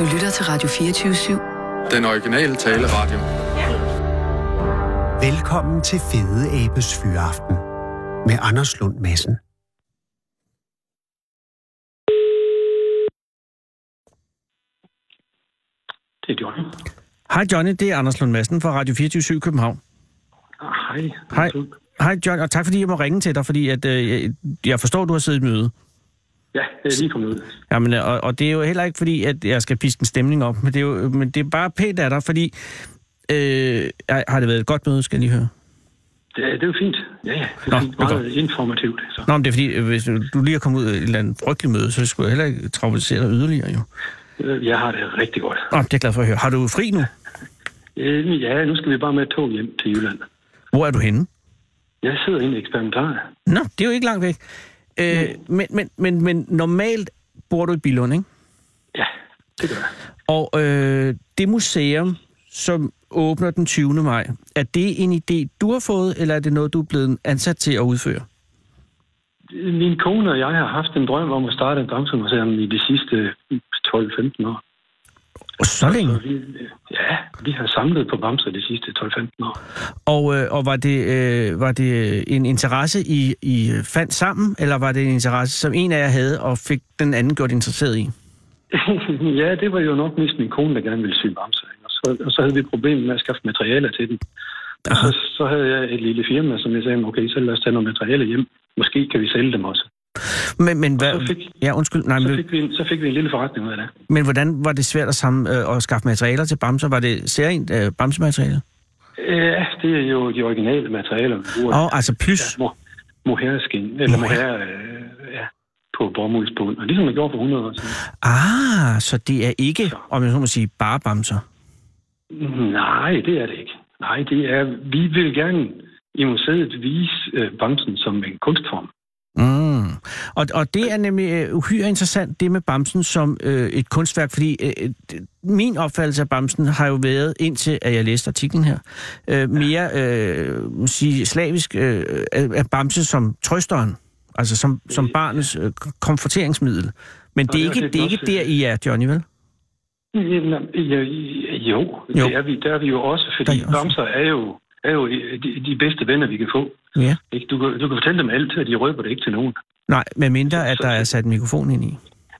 Du lytter til Radio 24-7. Den originale taleradio. Velkommen til Fede Abes Fyraften med Anders Lund Madsen. Det er Johnny. Hej Johnny, det er Anders Lund Madsen fra Radio 24 København. Ah, Hej. Hej. Hej John, og tak fordi jeg må ringe til dig, fordi at, øh, jeg- jeg forstår, at du har siddet i møde. Ja, det er lige kommet ud. Jamen, øh, og, og det er jo heller ikke fordi, at jeg skal piske en stemning op, men det er, jo, men det er bare pænt af dig, fordi... Øh, har det været et godt møde, skal jeg lige høre? Det, er- det er jo fint. Ja, ja. Det Nå, er fint. det er Meget informativt. Så. Nå, men det er fordi, øh, hvis du lige har kommet ud af et eller andet frygteligt møde, så skulle jeg heller ikke traumatisere dig yderligere, jo. Øh, Jeg har det rigtig godt. Nå, det er glad for at høre. Har du fri nu? Øh, Ja, nu skal vi bare med et tog hjem til Jylland. Hvor er du henne? Jeg sidder inde i eksperimentar. Nå, det er jo ikke langt væk. Øh, men, men, men, men normalt bor du i Bilund, ikke? Ja, det gør jeg. Og øh, det museum, som åbner den 20. maj, er det en idé, du har fået, eller er det noget, du er blevet ansat til at udføre? Min kone og jeg har haft en drøm om at starte et bamsemuseum i de sidste 12-15 år. Og så længe. Vi, ja, vi har samlet på bamser de sidste 12-15 år. Og, øh, og var, det, øh, var det en interesse, I, I fandt sammen, eller var det en interesse, som en af jer havde, og fik den anden gjort interesseret i? ja, det var jo nok mest min kone, der gerne ville sy bamser. Og så, og så havde vi problemer med at skaffe materialer til den. Og så, så havde jeg et lille firma, som jeg sagde, okay, så lad os tage nogle materialer hjem. Måske kan vi sælge dem også. Men, men, hvad, så fik- ja, undskyld, nej, Så men, fik vi en, så fik vi en lille forretning ud af det. men hvordan var det svært at, sammen, øh, at skaffe materialer til bamser? Var det særligt øh, bamsemateriale? Ja, det er jo de originale materialer. Åh, oh, altså plus. Ja, mo- mohair-skin, eller mohair, øh, ja, på bomuldsbund. Og ligesom man gjorde for 100 år siden. Ah, så det er ikke, om jeg så må sige, bare bamser. Nej, det er det ikke. Nej, det er, vi vil gerne i museet vise øh, bamsen som en kunstform. Mm. Og, og det er nemlig øh, uhyre interessant, det med Bamsen som øh, et kunstværk, fordi øh, d- min opfattelse af Bamsen har jo været, indtil at jeg læste artiklen her, øh, mere øh, sige, slavisk øh, af Bamse som trøsteren, altså som, som barnets øh, komforteringsmiddel. Men det er ikke, det er ikke der, I er, Johnny, vel? Ja, jo, jo, Jo. det er vi, der er vi jo også, fordi er bamser er jo, er jo de, de bedste venner, vi kan få. Ja. Ikke? Du, kan, du kan fortælle dem alt, og de røber det ikke til nogen. Nej, med mindre, at Så- der er sat en mikrofon ind i.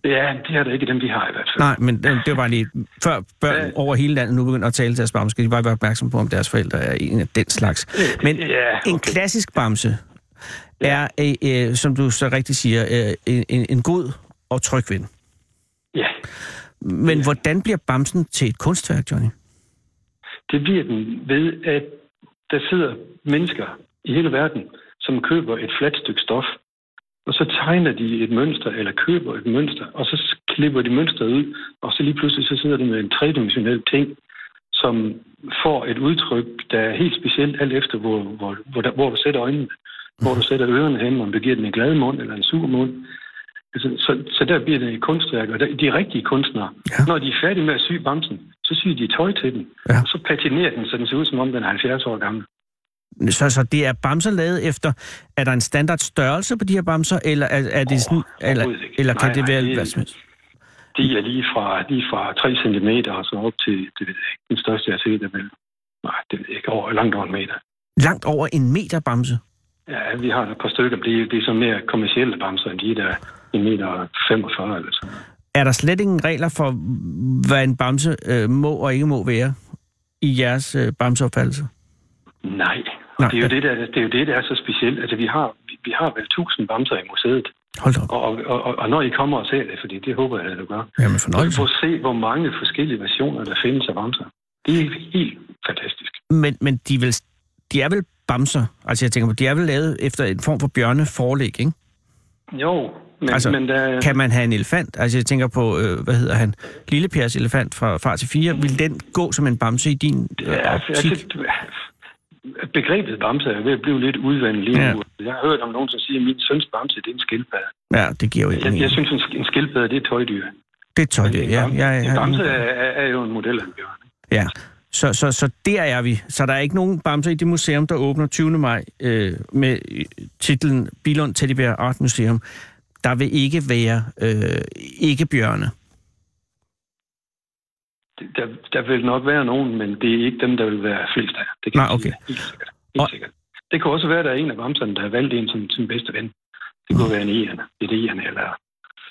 Ja, det er der ikke dem, vi har i hvert fald. Nej, men øh, det var bare lige... Før børn Ja. over hele landet nu begynder at tale deres bamse, skal de bare være opmærksom på, om deres forældre er en af den slags. Men ja, en okay. klassisk bamse er, øh, øh, som du så rigtigt siger, øh, en, en, en god og tryg ven. Ja, Men hvordan bliver bamsen til et kunstværk, Johnny? det bliver den ved, at der sidder mennesker i hele verden, som køber et fladt stykke stof, og så tegner de et mønster, eller køber et mønster, og så klipper de mønstret ud, og så lige pludselig så sidder de med en tredimensionel ting, som får et udtryk, der er helt specielt, alt efter hvor, hvor, hvor, der, hvor du sætter øjnene, hvor du sætter ørerne hen, om du giver den en glad mund eller en sur mund. Altså, så, så der bliver det et kunstværk, og der, de rigtige kunstnere, Ja. når de er færdige med at sy bamsen, så syr de tøj til den, Ja. og så patinerer den, så den ser ud, som om den er 70 år gammel. Så, så det er bamser lavet efter... Er der en standard størrelse på de her bamser, eller er, er det sådan... Eller, overhovedet ikke. eller kan Nej, det nej, være er- hvad som helst? De er lige fra, lige fra 3 cm og så op til, det ved jeg ikke, den største, jeg har set, er vel, nej, det ved jeg ikke, over, langt over en meter. Langt over en meter bamse? Ja, vi har et par stykker, det er, det er så mere kommersielle bamser, end de der 1 meter 45 eller sådan noget. Er der slet ingen regler for, hvad en bamse øh, må og ikke må være i jeres øh, bamseopfattelse? Nej, Nej, og det er, jo det, der, det er jo det, der er så specielt. Altså, vi har, vi, vi har vel 1000 bamser i museet, Hold da op. og, og, og, og når I kommer og ser det, fordi det håber jeg, at du gør, Jamen så fornøjelse. får se, hvor mange forskellige versioner, der findes af bamser. Det er helt fantastisk. Men, men de, er vel, de er vel bamser? Altså jeg tænker på, de er vel lavet efter en form for bjørneforlæg, ikke? Jo, men, Altså, men der, Kan man have en elefant? Altså jeg tænker på, øh, hvad hedder han? Lille Pers elefant fra far til fire. Vil den gå som en bamse i din øh, Ja, optik? altså, begrebet bamse er ved at blive lidt udvandet lige Ja. nu. Jeg har hørt om nogen, som siger, at min søns bamse det er en skildpadde. Ja, det giver jo ikke Jeg, jeg synes, en sk- en skildpadde det er tøjdyr. Det er tøj, det. Ja, en, ja, bam- ja, en bamse ja. er, er, er jo en model af en bjørn. ja. Så, så, så der er vi. Så der er ikke nogen bamser i det museum, der åbner 20. maj øh, med titlen Bilund Teddybær Art Museum. Der vil ikke være øh, ikke bjørne. Der, der vil nok være nogen, men det er ikke dem, der vil være flest af. Det kan Nej, okay. Helt sikkert. Helt Og- sikkert. Det kan også være, at der er en af bamserne, der har valgt en som sin bedste ven. Det kunne være en egen, et egen, eller...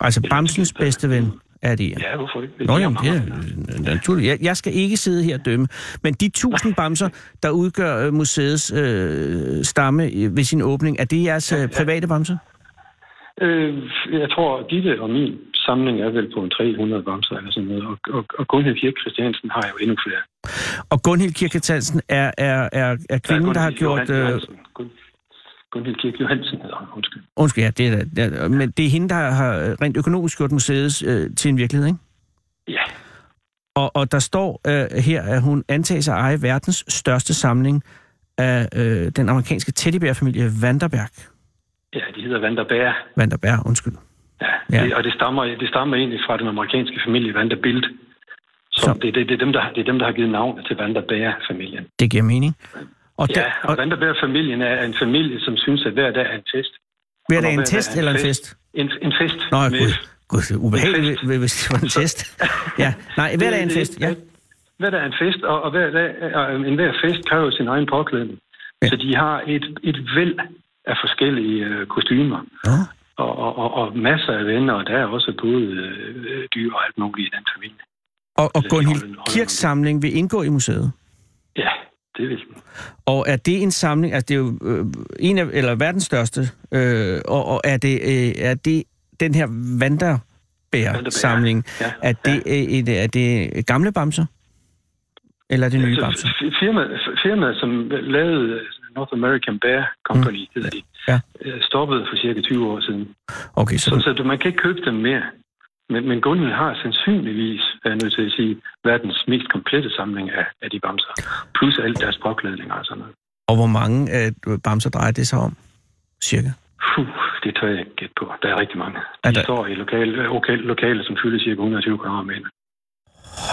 Altså, det- Bamsens bedste ven er det, ja. Ja, hvorfor ikke? Nå, er jamen, det er naturligt. Jeg, jeg skal ikke sidde her og dømme. Men de tusind bamser, der udgør øh, museets øh, stamme øh, ved sin åbning, er det jeres øh, private bamser? Øh, jeg tror, Gitte og min samling er vel på en 300 bamser eller sådan noget. Og, og, og Gunhild Kirk Christiansen har jo endnu flere. Og Gunhild Kirketansen er, er, er, er kvinden, der har gjort... Øh, Gunhild Kirk Johansen hedder hun, undskyld. undskyld, ja, det er, da- ja, men det er hende, der har rent økonomisk gjort museet øh, til en virkelighed, ikke? Ja, Og, og der står øh, her, at hun antager sig at eje verdens største samling af øh, den amerikanske teddybærfamilie Vanderberg. Ja, de hedder Vanderberg. Vanderberg, undskyld. Ja, Ja. Det, og det stammer, det stammer egentlig fra den amerikanske familie Vanderbilt. Så, Så- det, det, det, er dem, der, det er dem, der har givet navnet til Vanderberg-familien. Det giver mening. Og Ja, der, og Vanderberg-familien er en familie, som synes, at hver dag er en fest. der og en test er eller en fest? En, en fest. Nå, med- gud, gud, det er ubehageligt, hvis det var en test. Ja, nej, hver dag er en fest, ja. Hver dag er en fest, og, og hver dag, og en hver fest kræver sin egen påklædning. Ja. Så de har et, et væld af forskellige øh, kostymer, Nå, og, og, og, og masser af venner, og der er også både øh, dyr og alt muligt i den familie. Og, og Det Gunhild Kirks samling vil indgå i museet. Ja, det vil den. Og er det en samling, altså det er jo øh, en af, eller verdens største, øh, og, og er, det, øh, er det den her Vanderbær-samling, Ja, er det, øh, et, er det gamle bamser? Eller er det nye Så bamser? f- Firmaet, firmaet, som lavede North American Bear Company, mm. hedder de, Ja. øh, stoppede for cirka 20 år siden. Okay, så, Så, så man kan ikke købe dem mere. Men, men Gunhild har sandsynligvis, er jeg nødt til at sige, verdens mest komplette samling af, af de bamser. Plus alt deres påklædninger og sådan noget. og hvor mange øh, bamser drejer det sig om? Cirka. Puh, det tør jeg ikke gætte på. Der er rigtig mange. De Er der- står i lokale, lokale, lokale som fylder cirka 120 kvadratmeter.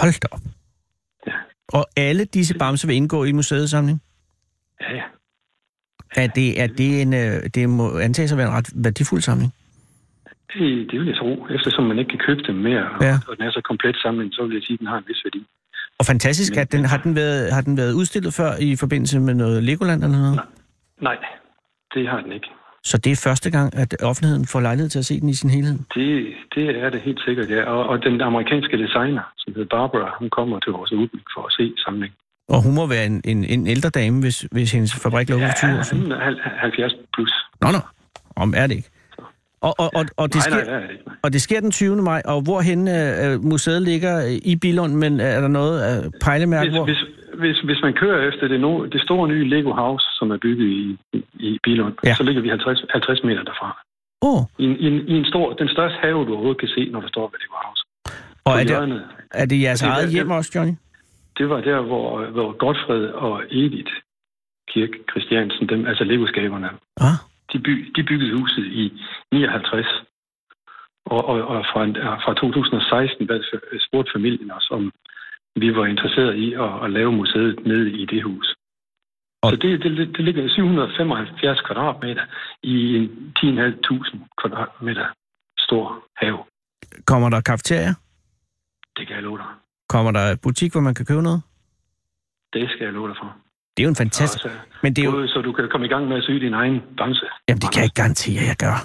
Hold da op. Ja. Og alle disse bamser vil indgå i museets samling? Ja, ja. Er det, er det en, øh, det må antages at være en ret værdifuld samling? Det, det vil jeg tro. Eftersom man ikke kan købe dem mere, og, Ja. og den er så komplet samling, så vil jeg sige, at den har en vis værdi. Og fantastisk, Men- at den, har, den været, har den været udstillet før i forbindelse med noget Legoland eller noget? Nej, det har den ikke. Så det er første gang, at offentligheden får lejlighed til at se den i sin helhed? Det, det er det helt sikkert, ja. Og, og den amerikanske designer, som hedder Barbara, hun kommer til vores udblik for at se samlingen. Og hun må være en, en, en ældre dame, hvis, hvis hendes fabrik lukker for 20 år siden. hun er hal- 70 plus. Nå, nå. Om er det ikke. Og, og, og, og, det Nej, sker, nej, nej. og det sker den 20. maj, og hvorhen øh, museet ligger i Bilund, men er der noget øh, pejlemærke, Hvis, hvor... hvis, hvis, hvis man kører efter det, no, det store nye Lego House, som er bygget i, i Bilund, Ja. ja. så ligger vi 50, 50 meter derfra. Åh, oh, I, en, i, I en stor, den største have, du overhovedet kan se, når du står ved Lego House. og er det, er det jeres er- eget hjem også, Johnny? Det var der, hvor, hvor Godfred og Edith Kirk Christiansen, dem, altså Lego-skaberne, Ah, de, by, de byggede huset i 59. Og, og, og fra, fra 2016 der spurgte familien os, om vi var interesseret i at, at lave museet nede i det hus. Og- Og så det, det, det ligger 775 kvadratmeter i en 10.500 kvadratmeter stor have. kommer der kafeteria? Det kan jeg love dig. Kommer der butik, hvor man kan købe noget? Det skal jeg love dig for. Det er jo en fantastisk... Og så, Men det er jo... så du kan komme i gang med at sy din egen bamse. Jamen, det kan jeg ikke garantere, jeg gør.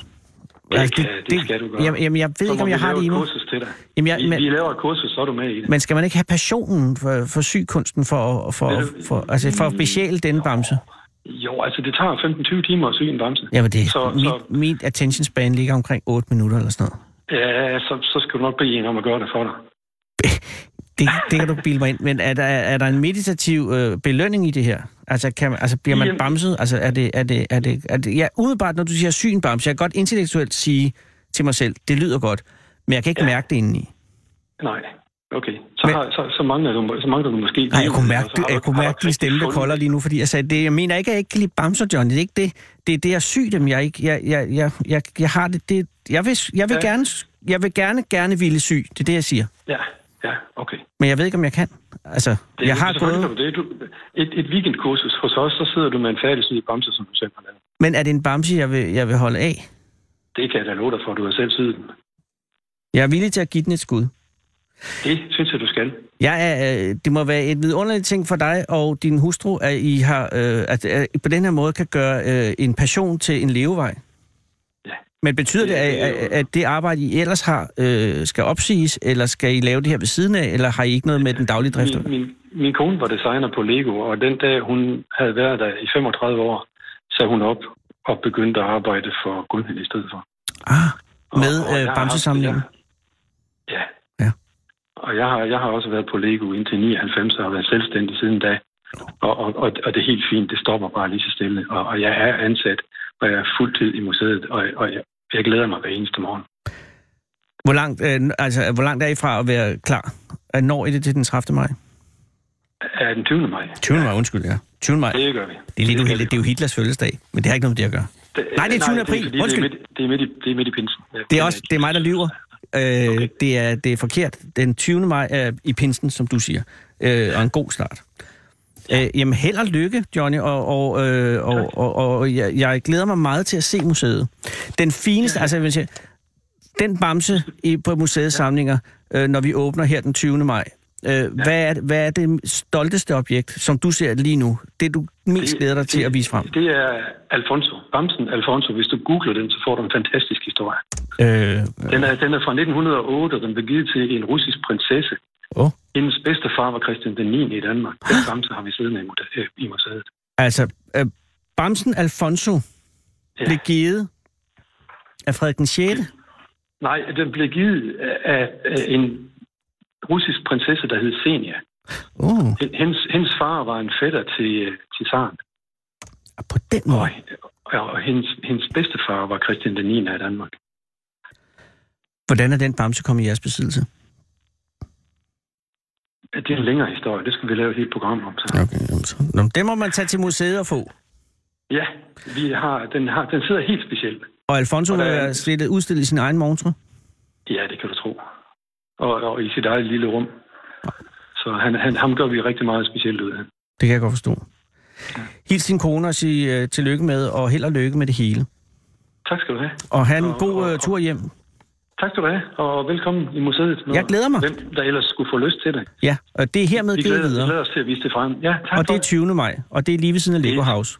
Det, Altså, det, det skal du gøre. Jamen, jamen jeg ved Så ikke, om jeg har det i et mig. kursus til dig. Jamen, jeg, men, vi laver et kursus, så er du med i det. men skal man ikke have passionen for, for sykunsten for, for, Ved for, for, altså for at besjæle denne bamse? Jo, altså det tager 15-20 timer at sy en bamse. Jamen, det, Så- mit, så- mit attention span ligger omkring 8 minutter eller sådan noget. Ja, så, så skal du nok bede en om at gøre det for dig. Det, det kan du bilde mig ind. Men er der, er der en meditativ øh, belønning i det her? Altså, kan man, altså bliver man Jamen- bamset? Altså, er det, er det, er det, er det, ja, umiddelbart, når du siger syn bamse, jeg kan godt intellektuelt sige til mig selv, det lyder godt, men jeg kan ikke ja. Mærke det indeni. Nej, okay. Så, Men- har, så, så, mangler du, så mangler du måske... Nej, jeg kunne mærke, og så har jeg du- kunne du mærke din stemme, der kolder lige nu, fordi jeg sagde, det, jeg mener ikke, at jeg ikke kan lide bamser, John. Det er ikke det. Det er det at sy dem. Jeg, ikke, jeg, jeg, jeg, jeg, jeg har det, det jeg vil, jeg vil, Ja. gerne, jeg vil gerne, gerne ville sy. Det er det, jeg siger. Ja, ja, okay. Men jeg ved ikke, om jeg kan. Altså, Det, jeg har gået... det. Du, et, et weekendkursus hos os, så sidder du med en færdigsyet bamse, som du selv har lavet. Men er det en bamse, jeg vil, jeg vil holde af? Det kan jeg da love dig for, du har selv syet den. Jeg er villig til at give den et skud. Det synes jeg, du skal. Jeg er, øh, det må være et vidunderligt ting for dig og din hustru, at I har, øh, at, på den her måde kan gøre øh, en passion til en levevej. Men betyder det, at, at, det arbejde, I ellers har, øh, skal opsiges, eller skal I lave det her ved siden af, eller har I ikke noget med den daglige drift? Min, min, min kone var designer på Lego, og den dag, hun havde været der i 35 år, sagde hun op og begyndte at arbejde for Gunhild i stedet for. Ah, med Og- øh, haft- Ja. Ja. Og jeg har, jeg har også været på Lego indtil 99 og har været selvstændig siden da. Og, og, og, og det er helt fint, det stopper bare lige så stille. Og, og jeg er ansat, og jeg er fuldtid i museet, og, og jeg, jeg glæder mig hver eneste morgen. Hvor langt, øh, altså, hvor langt er I fra at være klar? Er når I det til den 30. maj? Er den 20. maj? 20. maj, undskyld, ja. 20. maj. Det gør vi. Det er lidt uheldigt, det er jo Hitlers fødselsdag, men det har ikke noget med det at gøre. Nej, det er 20. april. fordi Undskyld. Det er, midt, det, er midt i, det er midt i pinsen. Det er også det er mig, der lyver. Øh, Okay. det, er, det er forkert. Den 20. maj er i pinsen, som du siger. Øh, og en god start. Øh, jamen, held og lykke, Johnny, og, og, øh, og, og, og jeg, jeg glæder mig meget til at se museet. Den fineste, altså jeg vil sige, den bamse i, på museets samlinger, øh, når vi åbner her den 20. maj, øh, hvad, er, hvad er det stolteste objekt, som du ser lige nu? Det, du mest glæder dig til at vise frem? Det er Alfonso. Bamsen Alfonso. Hvis du googler den, så får du en fantastisk historie. Øh, Den er, den er fra 1908, og den blev givet til en russisk prinsesse. Åh. Hendes bedste far var Christian den 9. i Danmark. Den bamse har vi i muta- øh, i museet. Altså, øh, Bamsen Alfonso Ja. blev givet af Frederik den 6. Nej, den blev givet af, af en russisk prinsesse, der hed Senia. Oh, Hendes, hendes far var en fætter til, øh, til Saren. på den Og, måde. og hendes, hendes bedstefar var Christian den 9. af Danmark. Hvordan er den bamse kommet i jeres besiddelse? Det er en længere historie. Det skal vi lave et helt program om. Så. Okay, jamen så. Nå, den må man tage til museet og få. Ja, vi har, den, har, den sidder helt specielt. Og Alfonso Og der er- være stillet udstillet i sin egen montre. Ja, det kan du tro. Og, og i sit eget lille rum. Så han, han, ham gør vi rigtig meget specielt ud af. Det kan jeg godt forstå. Hils din kone og sige uh, tillykke med, og held og lykke med det hele. Tak skal du have. Og have en Og- god uh, tur hjem. Tak skal du have, og velkommen i museet. Når, Jeg glæder mig. Hvem der ellers skulle få lyst til det. Ja, og det er hermed Vi givet glæder, vi videre. glæder os til at vise det frem. Ja, tak Og det er 20. maj, og det er lige ved siden af Lego House.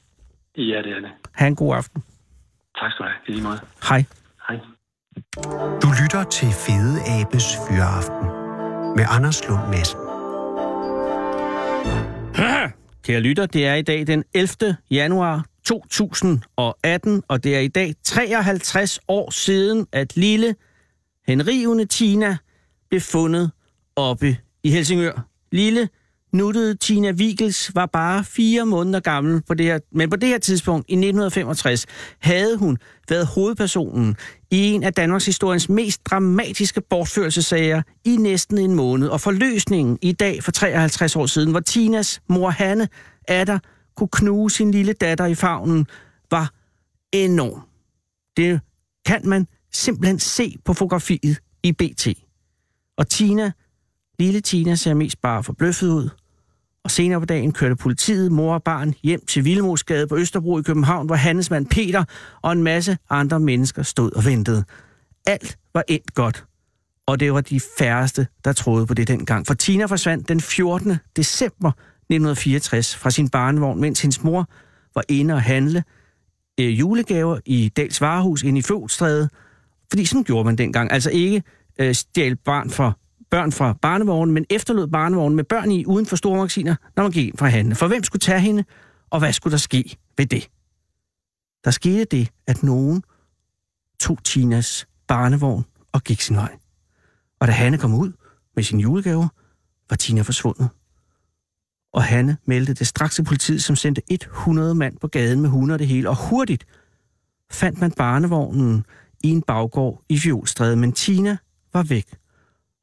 Ja, det er det. Ha' en god aften. Tak skal du have. I lige meget. Hej. Hej. Du lytter til Fede Abes Fyraften med Anders Lund Madsen. Kære lytter, det er i dag den 11. januar 2018, og det er i dag 53 år siden, at lille henrivende Tina blev fundet oppe i Helsingør. Lille, nuttede Tina Wiegels var bare fire måneder gammel, på det her, men på det her tidspunkt i 1965 havde hun været hovedpersonen i en af Danmarks historiens mest dramatiske bortførelsessager i næsten en måned. Og forløsningen i dag for 53 år siden, hvor Tinas mor Hanne Adder kunne knuse sin lille datter i favnen, var enorm. Det kan man simpelthen se på fotografiet i BT. Og Tina, lille Tina, ser mest bare forbløffet ud. Og senere på dagen kørte politiet, mor og barn hjem til Vildmosgade på Østerbro i København, hvor handelsmand Peter og en masse andre mennesker stod og ventede. Alt var endt godt. Og det var de færreste, der troede på det dengang. For Tina forsvandt den 14. december 1964 fra sin barnevogn, mens hendes mor var inde og handle øh, julegaver i Dals Varehus inde i Flodstræde. Fordi sådan gjorde man dengang. Altså ikke øh, stjæl barn fra, børn fra barnevognen, men efterlod barnevognen med børn i uden for store magasiner, når man gik ind fra handle. For hvem skulle tage hende, og hvad skulle der ske ved det? Der skete det, at nogen tog Tinas barnevogn og gik sin vej. Og da Hanne kom ud med sin julegaver, var Tina forsvundet. Og Hanne meldte det straks til politiet, som sendte 100 mand på gaden med hunde og det hele. Og hurtigt fandt man barnevognen i en baggård i Fjolstræde, men Tina var væk.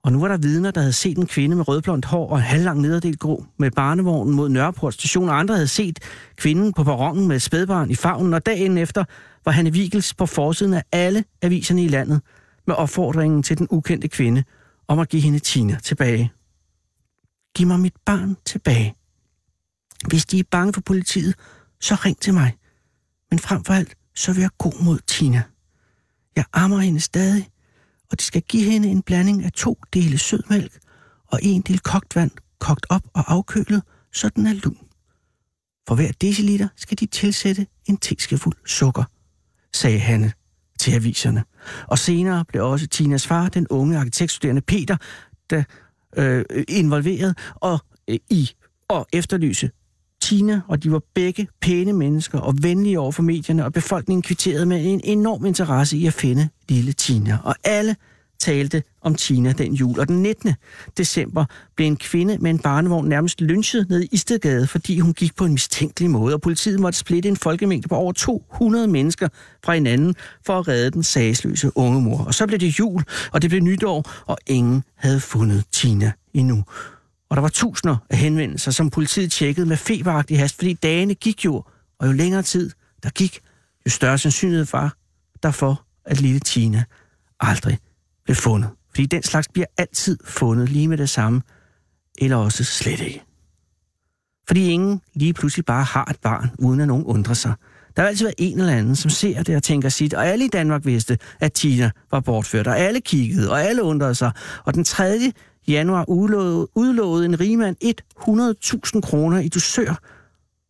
Og nu var der vidner, der havde set en kvinde med rødblondt hår og en halvlang nederdel grå med barnevognen mod Nørreport station, og andre havde set kvinden på perronen med et spædbarn i favnen, og dagen efter var Hanne Vigels på forsiden af alle aviserne i landet med opfordringen til den ukendte kvinde om at give hende Tina tilbage. Giv mig mit barn tilbage. Hvis de er bange for politiet, så ring til mig. Men frem for alt, så vil jeg gå mod Tina. Jeg ammer hende stadig, og de skal give hende en blanding af to dele sødmælk og en del kogt vand, kogt op og afkølet, så den er lun. For hver deciliter skal de tilsætte en teskefuld sukker, sagde Hanne til aviserne. Og senere blev også Tinas far, den unge arkitektstuderende Peter, der øh, involveret og øh, i og efterlyse Tina, og de var begge pæne mennesker og venlige over for medierne, og befolkningen kvitterede med en enorm interesse i at finde lille Tina. Og alle talte om Tina den jul. Og den 19. december blev en kvinde med en barnevogn nærmest lynchet ned i Istedgade, fordi hun gik på en mistænkelig måde, og politiet måtte splitte en folkemængde på over 200 mennesker fra hinanden for at redde den sagsløse unge mor. Og så blev det jul, og det blev nytår, og ingen havde fundet Tina endnu. Og der var tusinder af henvendelser, som politiet tjekkede med feberagtig hast, fordi dagene gik jo, og jo længere tid der gik, jo større sandsynlighed var derfor, at lille Tina aldrig blev fundet. Fordi den slags bliver altid fundet lige med det samme, eller også slet ikke. Fordi ingen lige pludselig bare har et barn, uden at nogen undrer sig. Der har altid været en eller anden, som ser det og tænker sit, og alle i Danmark vidste, at Tina var bortført, og alle kiggede, og alle undrede sig. Og den tredje januar udlovede, udlovede en rigmand 100.000 kroner i dusør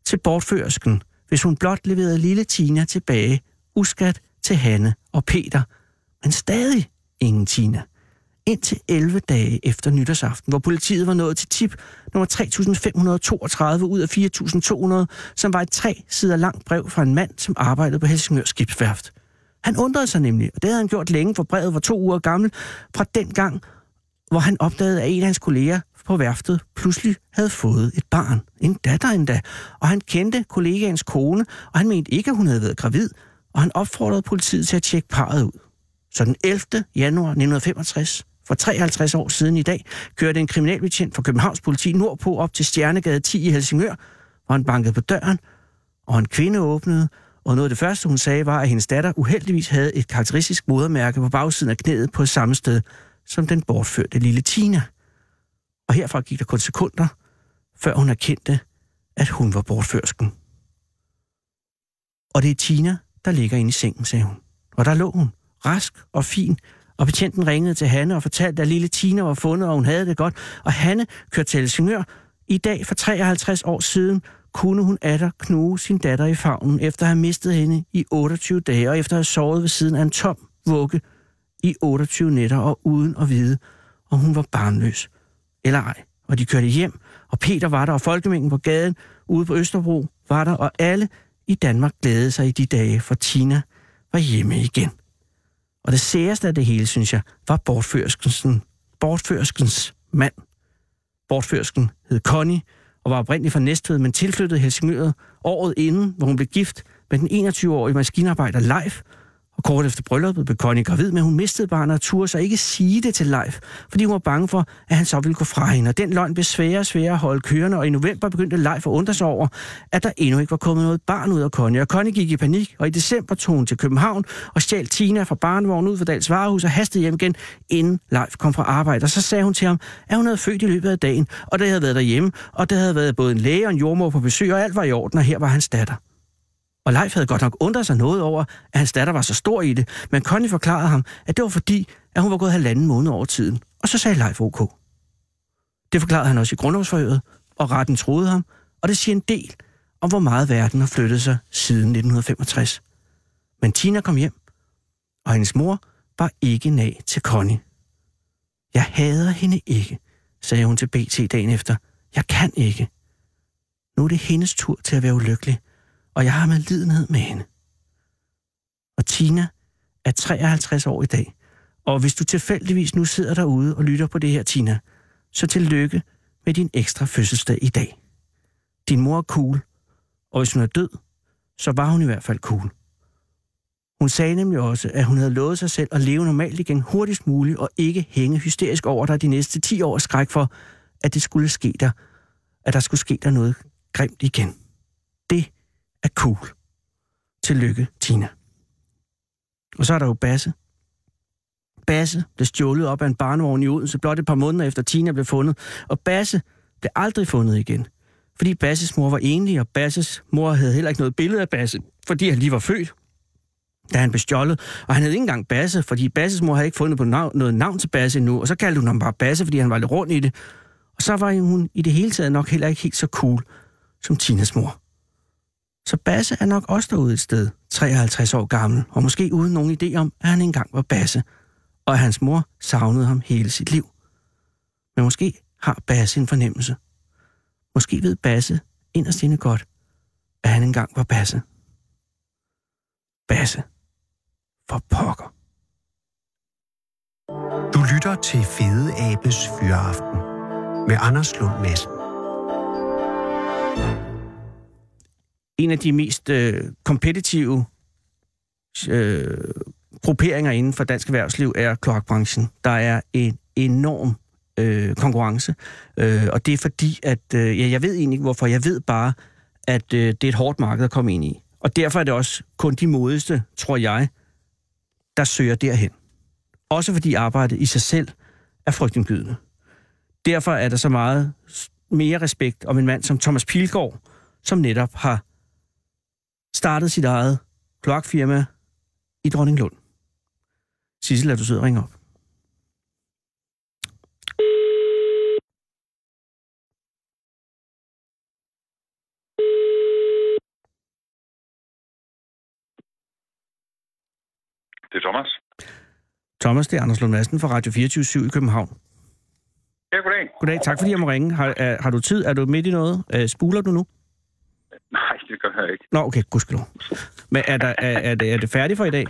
til bortførsken, hvis hun blot leverede lille Tina tilbage, uskat til Hanne og Peter. Men stadig ingen Tina. Indtil 11 dage efter nytårsaften, hvor politiet var nået til tip nummer 3532 ud af 4200, som var et tre sider langt brev fra en mand, som arbejdede på Helsingør Skibsværft. Han undrede sig nemlig, og det havde han gjort længe, for brevet var to uger gammel, fra den gang, hvor han opdagede, at en af hans kolleger på værftet pludselig havde fået et barn, en datter endda, og han kendte kollegaens kone, og han mente ikke, at hun havde været gravid, og han opfordrede politiet til at tjekke parret ud. Så den 11. januar 1965, for 53 år siden i dag, kørte en kriminalbetjent fra Københavns politi nordpå op til Stjernegade 10 i Helsingør, hvor han bankede på døren, og en kvinde åbnede, og noget af det første, hun sagde, var, at hendes datter uheldigvis havde et karakteristisk modermærke på bagsiden af knæet på samme sted som den bortførte lille Tina. Og herfra gik der kun sekunder, før hun erkendte, at hun var bortførsken. Og det er Tina, der ligger inde i sengen, sagde hun. Og der lå hun, rask og fin, og betjenten ringede til Hanne og fortalte, at lille Tina var fundet, og hun havde det godt. Og Hanne kørte til Helsingør. I dag, for 53 år siden, kunne hun atter knuge sin datter i favnen, efter at have mistet hende i 28 dage, og efter at have sovet ved siden af en tom vugge i 28 nætter, og uden at vide, om hun var barnløs eller ej. Og de kørte hjem, og Peter var der, og folkemængden på gaden ude på Østerbro var der, og alle i Danmark glædede sig i de dage, for Tina var hjemme igen. Og det særeste af det hele, synes jeg, var bortførskensen. bortførskens mand. Bortførsken hed Connie, og var oprindeligt fra Næstved, men tilflyttede Helsingør året inden, hvor hun blev gift med den 21-årige maskinarbejder Leif, og kort efter brylluppet blev Connie gravid, men hun mistede barnet og turde sig ikke sige det til Leif, fordi hun var bange for, at han så ville gå fra hende. Og den løgn blev sværere og sværere at holde kørende, og i november begyndte Leif at undre sig over, at der endnu ikke var kommet noget barn ud af Connie. Og Connie gik i panik, og i december tog hun til København og stjal Tina fra barnevognen ud for Dals Varehus og hastede hjem igen, inden Leif kom fra arbejde. Og så sagde hun til ham, at hun havde født i løbet af dagen, og det havde været derhjemme, og der havde været både en læge og en jordmor på besøg, og alt var i orden, og her var hans datter. Og Leif havde godt nok undret sig noget over, at hans datter var så stor i det, men Connie forklarede ham, at det var fordi, at hun var gået halvanden måned over tiden. Og så sagde Leif OK. Det forklarede han også i grundlovsforhøret, og retten troede ham, og det siger en del om, hvor meget verden har flyttet sig siden 1965. Men Tina kom hjem, og hendes mor var ikke nag til Connie. Jeg hader hende ikke, sagde hun til BT dagen efter. Jeg kan ikke. Nu er det hendes tur til at være ulykkelig, og jeg har med lidenhed med hende. Og Tina er 53 år i dag, og hvis du tilfældigvis nu sidder derude og lytter på det her, Tina, så tillykke med din ekstra fødselsdag i dag. Din mor er cool, og hvis hun er død, så var hun i hvert fald cool. Hun sagde nemlig også, at hun havde lovet sig selv at leve normalt igen hurtigst muligt, og ikke hænge hysterisk over dig de næste 10 år skræk for, at det skulle ske der, at der skulle ske der noget grimt igen. Det er cool. Tillykke, Tina. Og så er der jo Basse. Basse blev stjålet op af en barnevogn i Odense blot et par måneder efter Tina blev fundet. Og Basse blev aldrig fundet igen. Fordi Basses mor var enlig, og Basses mor havde heller ikke noget billede af Basse, fordi han lige var født. da han blev stjålet. Og han havde ikke engang Basse, fordi Basses mor havde ikke fundet på navn, noget navn til Basse endnu. Og så kaldte hun ham bare Basse, fordi han var lidt rundt i det. Og så var hun i det hele taget nok heller ikke helt så cool som Tinas mor. Så Basse er nok også derude et sted, 53 år gammel, og måske uden nogen idé om, at han engang var Basse, og at hans mor savnede ham hele sit liv. Men måske har Basse en fornemmelse. Måske ved Basse inderst inde godt, at han engang var Basse. Basse. For pokker. Du lytter til Fede Abes Fyraften med Anders Lund Madsen. En af de mest øh, kompetitive øh, grupperinger inden for dansk erhvervsliv er kloakbranchen. Der er en enorm øh, konkurrence, øh, og det er fordi, at øh, ja, jeg ved egentlig ikke hvorfor, jeg ved bare, at øh, det er et hårdt marked at komme ind i. Og derfor er det også kun de modigste, tror jeg, der søger derhen. Også fordi arbejdet i sig selv er frygtindgydende. Derfor er der så meget mere respekt om en mand som Thomas Pilgaard, som netop har startet sit eget kloakfirma i Dronninglund. Sissel, er du sidder og ringe op? Det er Thomas. Thomas, det er Anders Lund Madsen fra Radio 24 i København. Ja, goddag. Goddag, tak fordi jeg må ringe. Har, er, har du tid? Er du midt i noget? Uh, spuler du nu? Nej, det gør jeg ikke. Nå, okay, gudskelov. Men er, der, er, er, det, er det færdigt for i dag?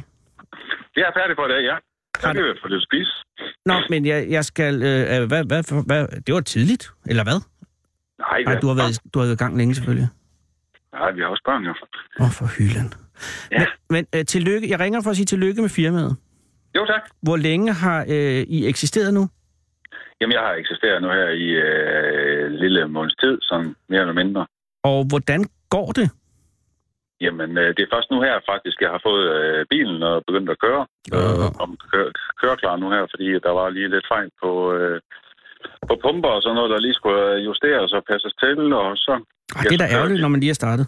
Det er færdigt for i dag, ja. Så kan vi få lidt spise. Nå, men jeg, jeg skal... Øh, hvad, hvad, hvad, det var tidligt, eller hvad? Nej, Nej, du har været, du har været i gang længe selvfølgelig. Nej, vi har også børn jo. Åh, oh, for hylden. Ja. Men, men øh, tillykke, jeg ringer for at sige tillykke med firmaet. Jo, tak. Hvor længe har øh, I eksisteret nu? Jamen, jeg har eksisteret nu her i øh, lille måneds tid, sådan mere eller mindre. Og hvordan går det? Jamen, øh, det er først nu her faktisk, jeg har fået øh, bilen og begyndt at køre. Ja. Øh, om køre, køre klar nu her, fordi der var lige lidt fejl på, øh, på pumper og sådan noget, der lige skulle justeres og passes til, og så... Arh, det er da ærgerligt, når man lige er startet.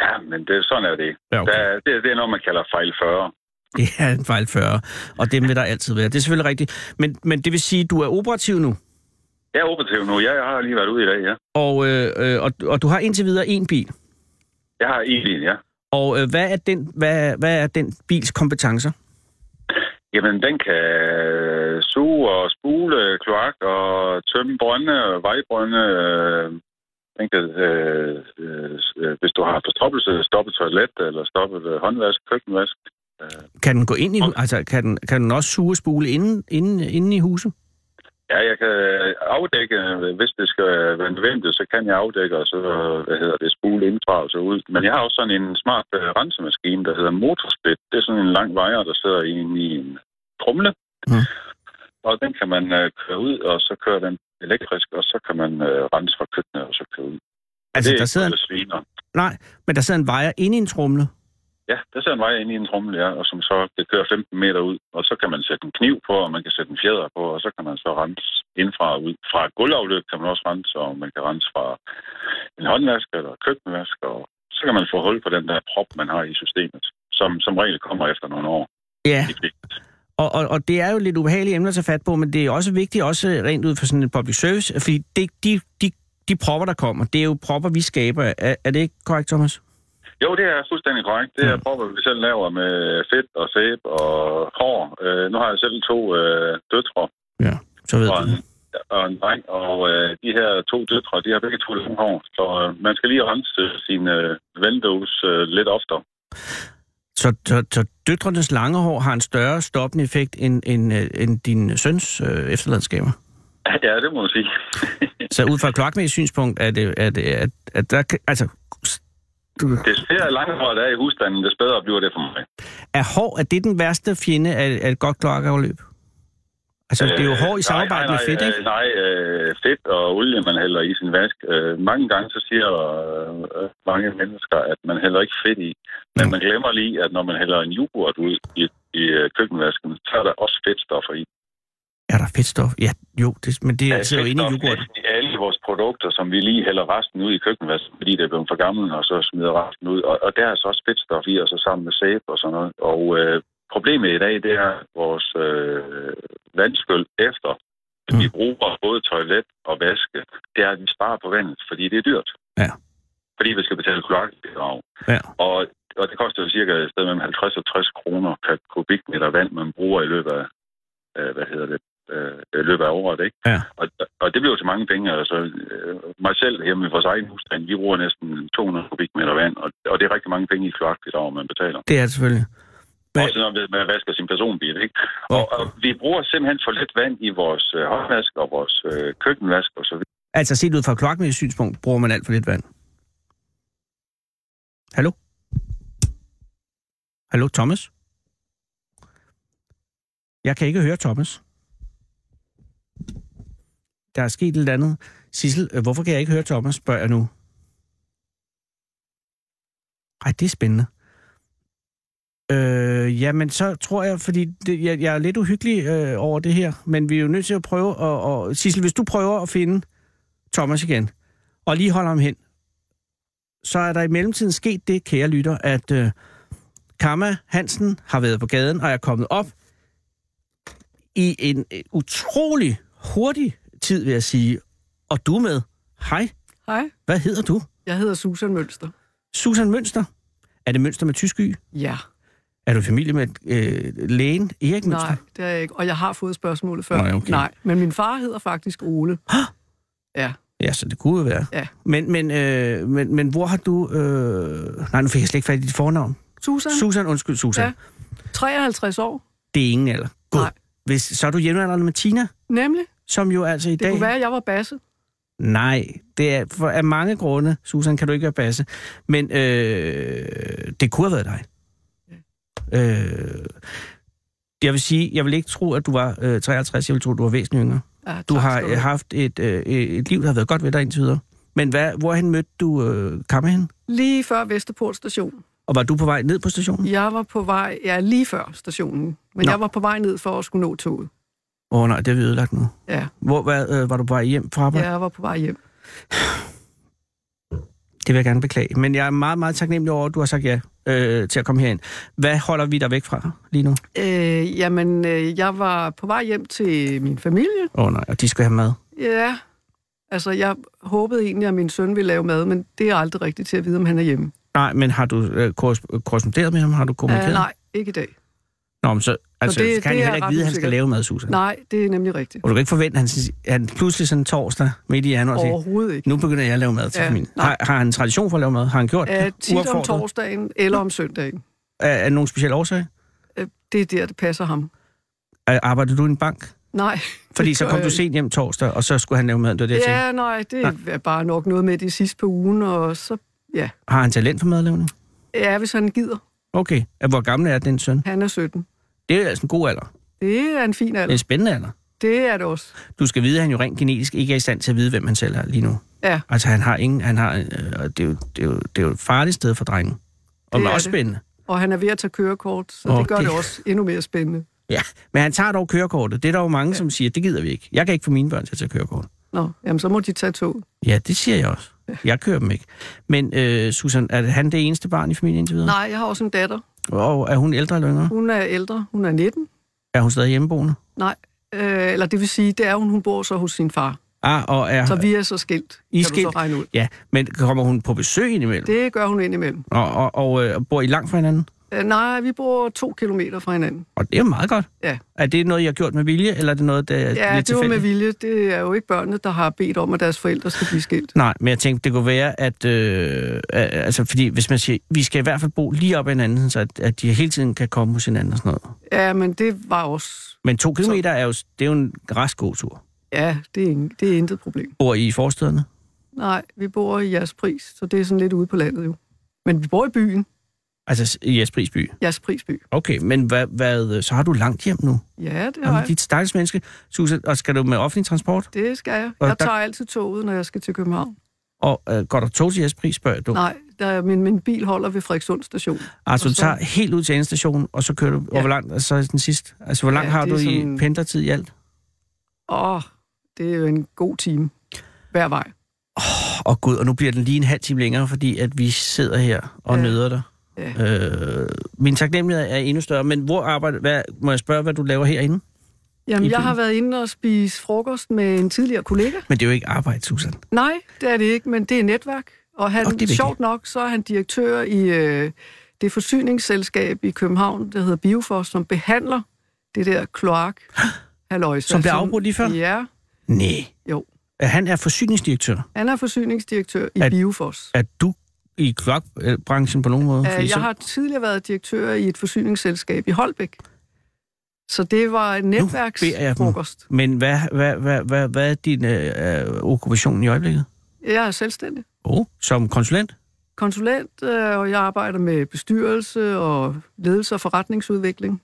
Ja, men det, sådan er det. Ja, okay. Der, det. Det er noget, man kalder fejl 40. Det er en fejl 40, og dem vil der altid være. Det er selvfølgelig rigtigt. Men, men det vil sige, at du er operativ nu, Jeg er operativ nu. Jeg har lige været ude i dag, ja. og, øh, øh, og, og du har indtil videre en bil. Jeg har en bil, ja. Og øh, hvad, er den, hvad, hvad er den bils kompetencer? Jamen, den kan suge og spule kloak og tømme brønde, vejbrønde. øh, Den kan, øh, øh, hvis du har forstoppelse, stoppe toilet eller stoppe øh, håndvask, køkkenvask. Kan den gå ind i, altså kan den, kan den også suge og spule inden, inden, inden i huset? Ja, jeg kan afdække, hvis det skal være nødvendigt, så kan jeg afdække, og så hvad hedder det, spule indfra og så ud. Men jeg har også sådan en smart øh, rensemaskine, der hedder motorsplit. Det er sådan en lang wire, der sidder inde i en trumle. Mm. Og den kan man øh, køre ud, og så kører den elektrisk, og så kan man øh, rense fra køkkenet, og så køre ud. Altså, det er der sidder en, sviner. nej, men der sidder en vejer inde i en trumle. Ja, der sidder en vej inde i en trumle, ja, og som så kan køre 15 meter ud. Og så kan man sætte en kniv på, og man kan sætte en fjeder på, og så kan man så rense indfra og ud. Fra et gulvafløb kan man også rense, og man kan rense fra en håndvask eller køkkenvask, og så kan man få hul på den der prop, man har i systemet, som som regel kommer efter nogle år. Ja, og, og, og det er jo lidt ubehagelige emner at tage fat på, men det er også vigtigt, også rent ud for sådan en public service, fordi det, de, de, de propper, der kommer, det er jo propper, vi skaber. Er, er det ikke korrekt, Thomas? Jo, det er fuldstændig korrekt. Det er Mm. propper, vi selv laver med fedt og sæbe og hår. Øh, nu har jeg selv to øh, døtre Ja, så ved og du. en, og en dreng, og øh, de her to døtre, de har begge to lange hår. Så øh, man skal lige rense sine øh, vanddås øh, lidt oftere. Så, så, så døtrenes lange hår har en større stoppende effekt end, end, øh, end din søns øh, efterladenskaber? Ja, det må man sige. Så ud fra et synspunkt er det, er det at, at der, altså, du, Des flere lange hår, der er i husstanden, des bedre bliver det for mig. er hår, er det den værste fjende af, af et godt kloakafløb? Altså, det er jo hår i Øh, samarbejde nej, med fedt, nej, ikke? øh, Nej, øh, fedt og olie, man hælder i sin vask. Øh, mange gange så siger øh, mange mennesker, at man hælder ikke fedt i. Men Mm. man glemmer lige, at når man hælder en yoghurt ud i, i øh, køkkenvasken, så er der også fedtstoffer i. Er der fedtstof? Ja, jo, det, men det Der sidder jo inde i yoghurten. alle vores produkter, som vi lige hælder resten ud i køkkenvasken, fordi det er blevet for gammelt, og så smider resten ud. Og, og der er så også fedtstof i, og så sammen med sæbe og sådan noget. Og øh, problemet i dag, det er vores øh, vandskyld efter, at vi bruger både toilet og vaske, det er, at vi sparer på vandet, fordi det er dyrt. Ja. Fordi vi skal betale kloakbidrag. Ja. Og, og det koster jo cirka et sted mellem 50 og 60 kroner per kubikmeter vand, man bruger i løbet af, øh, hvad hedder det, øh, løbet af året, ikke? Ja. Og, og det bliver jo til mange penge. Altså, øh, mig selv hjemme i vores egen husstand, vi bruger næsten 200 kubikmeter vand, og, og det er rigtig mange penge i kloakbidrag, man betaler. Det er det selvfølgelig. Hvad- Også når man vasker sin personbil, ikke? Og, og vi bruger simpelthen for lidt vand i vores øh, håndvask og vores øh, køkkenvask og så videre. Altså set ud fra kloakmæssigt synspunkt, bruger man alt for lidt vand. Hallo? Hallo, Thomas? Jeg kan ikke høre Thomas. Der er sket et eller andet. Sissel, øh, hvorfor kan jeg ikke høre Thomas, spørger jeg nu. Ej, det er spændende. Øh, jamen, så tror jeg, fordi det, jeg, jeg er lidt uhyggelig øh, over det her, men vi er jo nødt til at prøve at... Og, Sissel, hvis du prøver at finde Thomas igen, og lige holder ham hen, så er der i mellemtiden sket det, kære lytter, at øh, Kamma Hansen har været på gaden og er kommet op i en øh, utrolig hurtig tid, vil jeg sige. Og du er med. Hej, Hej, hvad hedder du? jeg hedder Susan Mønster. Susan Mønster. Er det Mønster med tysk y? Ja, Er du familie med øh, lægen Erik Mønster? nej, det er jeg ikke. Og jeg har fået spørgsmålet før. Nej, okay. nej men min far hedder faktisk Ole. Ja, Ja, så det kunne jo være. Ja. Men, men, øh, men, men hvor har du... Øh... Nej, nu fik jeg slet ikke fat i dit fornavn. Susan, Susan, undskyld, Susan. Ja. 53 år. Det er ingen alder. God. Nej. Hvis, så er du jævnaldrende med Tina, Nemlig, som jo altså i det dag... kunne være, at jeg var basse. Nej, det er for, af mange grunde, Susan, kan du ikke være basse. Men øh, det kunne have været dig. Øh, jeg vil sige, jeg vil ikke tro, at du var øh, 53, jeg vil tro, at du var væsentligt yngre. Ja, Du har øh, haft et, øh, et liv, der har været godt ved dig indtil videre. Men hvad, hvorhen mødte du øh, Kammer hen? Lige før Vesterport station. Og var du på vej ned på stationen? Jeg var på vej, ja, lige før stationen. Men. Nå. jeg var på vej ned for at skulle nå toget. Åh oh, nej, det har vi ødelagt nu. Ja, Hvor hvad, øh, var du på vej hjem fra arbejde? jeg var på vej hjem. Det vil jeg gerne beklage. Men jeg er meget, meget taknemmelig over, at du har sagt ja øh, til at komme herind. Hvad holder vi dig væk fra lige nu? Øh, jamen, øh, jeg var på vej hjem til min familie. Åh oh, nej, og de skal have mad. Ja, altså jeg håbede egentlig, at min søn ville lave mad, men det er aldrig rigtigt til at vide, om han er hjemme. Nej, men har du øh, korres- korresponderet med ham? Har du kommunikeret? Uh, nej, ikke i dag. Nå, men så, altså, det- så kan han det er heller ikke vide, at han skal lave mad, Susan. Nej, det er nemlig rigtigt. Og du kan ikke forvente, at han, han pludselig sådan torsdag midt i januar Overhovedet ikke. nu begynder jeg at lave mad til Ja, familien. nej. Har, har han en tradition for at lave mad? Har han gjort det? tit om torsdagen eller om søndagen. Er, er nogen speciel årsag? Uh, det er der, det passer ham. Er, arbejder du i en bank? Nej. Fordi så kom jeg du sent hjem torsdag, og så skulle han lave mad. Det var det. Ja, nej, det er bare nok noget med det sidste på ugen, og så, ja. Har han talent for madlavning? Ja, hvis han gider. Okay. Hvor gammel er din søn? Han er 17. Det er altså en god alder. Det er en fin Det er alder. en spændende alder. Det er det også. Du skal vide, at han jo rent genetisk ikke er i stand til at vide, hvem han selv er lige nu. Ja, Altså, han har ingen... Han har, øh, og det, er jo, det, er jo, det er jo et farligt sted for drengen. Og Det er også det. spændende. og han er ved at tage kørekort, så oh, det gør det- det også endnu mere spændende. Ja, men han tager dog kørekortet. Det er der jo mange, ja. som siger, det gider vi ikke. Jeg kan ikke få mine børn til at tage kørekort. Nå, jamen så må de tage tog. Ja, det siger jeg også. Jeg kører dem ikke. Men øh, Susan, er han det eneste barn i familien indtil videre? Nej, jeg har også en datter. Og er hun ældre eller yngre? Hun er ældre. Hun er 19. Er hun stadig hjemmeboende? Nej, øh, eller det vil sige, det er hun, hun bor så hos sin far. Ah, og er, Så vi er så skilt, I kan du skilt? så regne ud. Ja, men kommer hun på besøg indimellem? Det... Gør hun indimellem. Og, og, og øh, bor I langt fra hinanden? Øh, nej, vi bor to kilometer fra hinanden. Og det er jo meget godt. Ja. Er det noget, I har gjort med vilje, eller er det noget, der er Ja, lidt det var med vilje. Det er jo ikke børnene, der har bedt om, at deres forældre skal blive skilt. Nej, men jeg tænkte, det kunne være, at... Øh, altså, fordi hvis man siger, vi skal i hvert fald bo lige op ad hinanden, så at, at de hele tiden kan komme hos hinanden og sådan noget. Ja, men det var også... Men to kilometer er jo, det er jo en rask god tur. Ja, det er, ingen, det er intet problem. Bor I i forstederne? Nej, vi bor i jeres pris, så det er sådan lidt ude på landet jo. Men vi bor i byen, Altså i Jesprisby? jeres prisby. Okay, men hvad, hvad, så har du langt hjem nu? Ja, det har Jamen, jeg. dit stakkels menneske. Susan, og skal du med offentlig transport? Det skal jeg. Og Jeg der- tager altid toget, når jeg skal til København. Og øh, går der tog til Jespris, spørger du? Nej, der, min, min bil holder ved Frederikssund station. Altså, du så- tager helt ud til endestationen, og så kører du... Ja. Og hvor langt, og så er den sidste? Altså, hvor langt Ja, har du er i sådan- pendlertid i alt? Åh, det er jo en god time hver vej. Oh, og gud, og nu bliver den lige en halv time længere, fordi at vi sidder her og ja. nøder dig. Ja. Øh, min taknemmelighed er endnu større, men hvor arbejder... Hvad, må jeg spørge, hvad du laver herinde? Jamen, jeg har været inde og spise frokost med en tidligere kollega. Men det er jo ikke arbejde, Susan. Nej, det er det ikke, men det er netværk. Og han, Og det er sjovt nok, så er han direktør i øh, det forsyningsselskab i København, der hedder Biofos, som behandler det der kloak. Halløjsa, Som blev afbrudt lige før? Ja, Nej. jo. Han er forsyningsdirektør. Han er forsyningsdirektør i At- Biofos. Er du i kloakbranchen på nogen måde? Så- jeg har tidligere været direktør i et forsyningsselskab i Holbæk. Så det var en dem. netværksfrokost. Men hvad, hvad, hvad, hvad, hvad er din øh, øh, okkupation i øjeblikket? Jeg er selvstændig. Oh, som konsulent? konsulent, øh, og jeg arbejder med bestyrelse og ledelse og forretningsudvikling.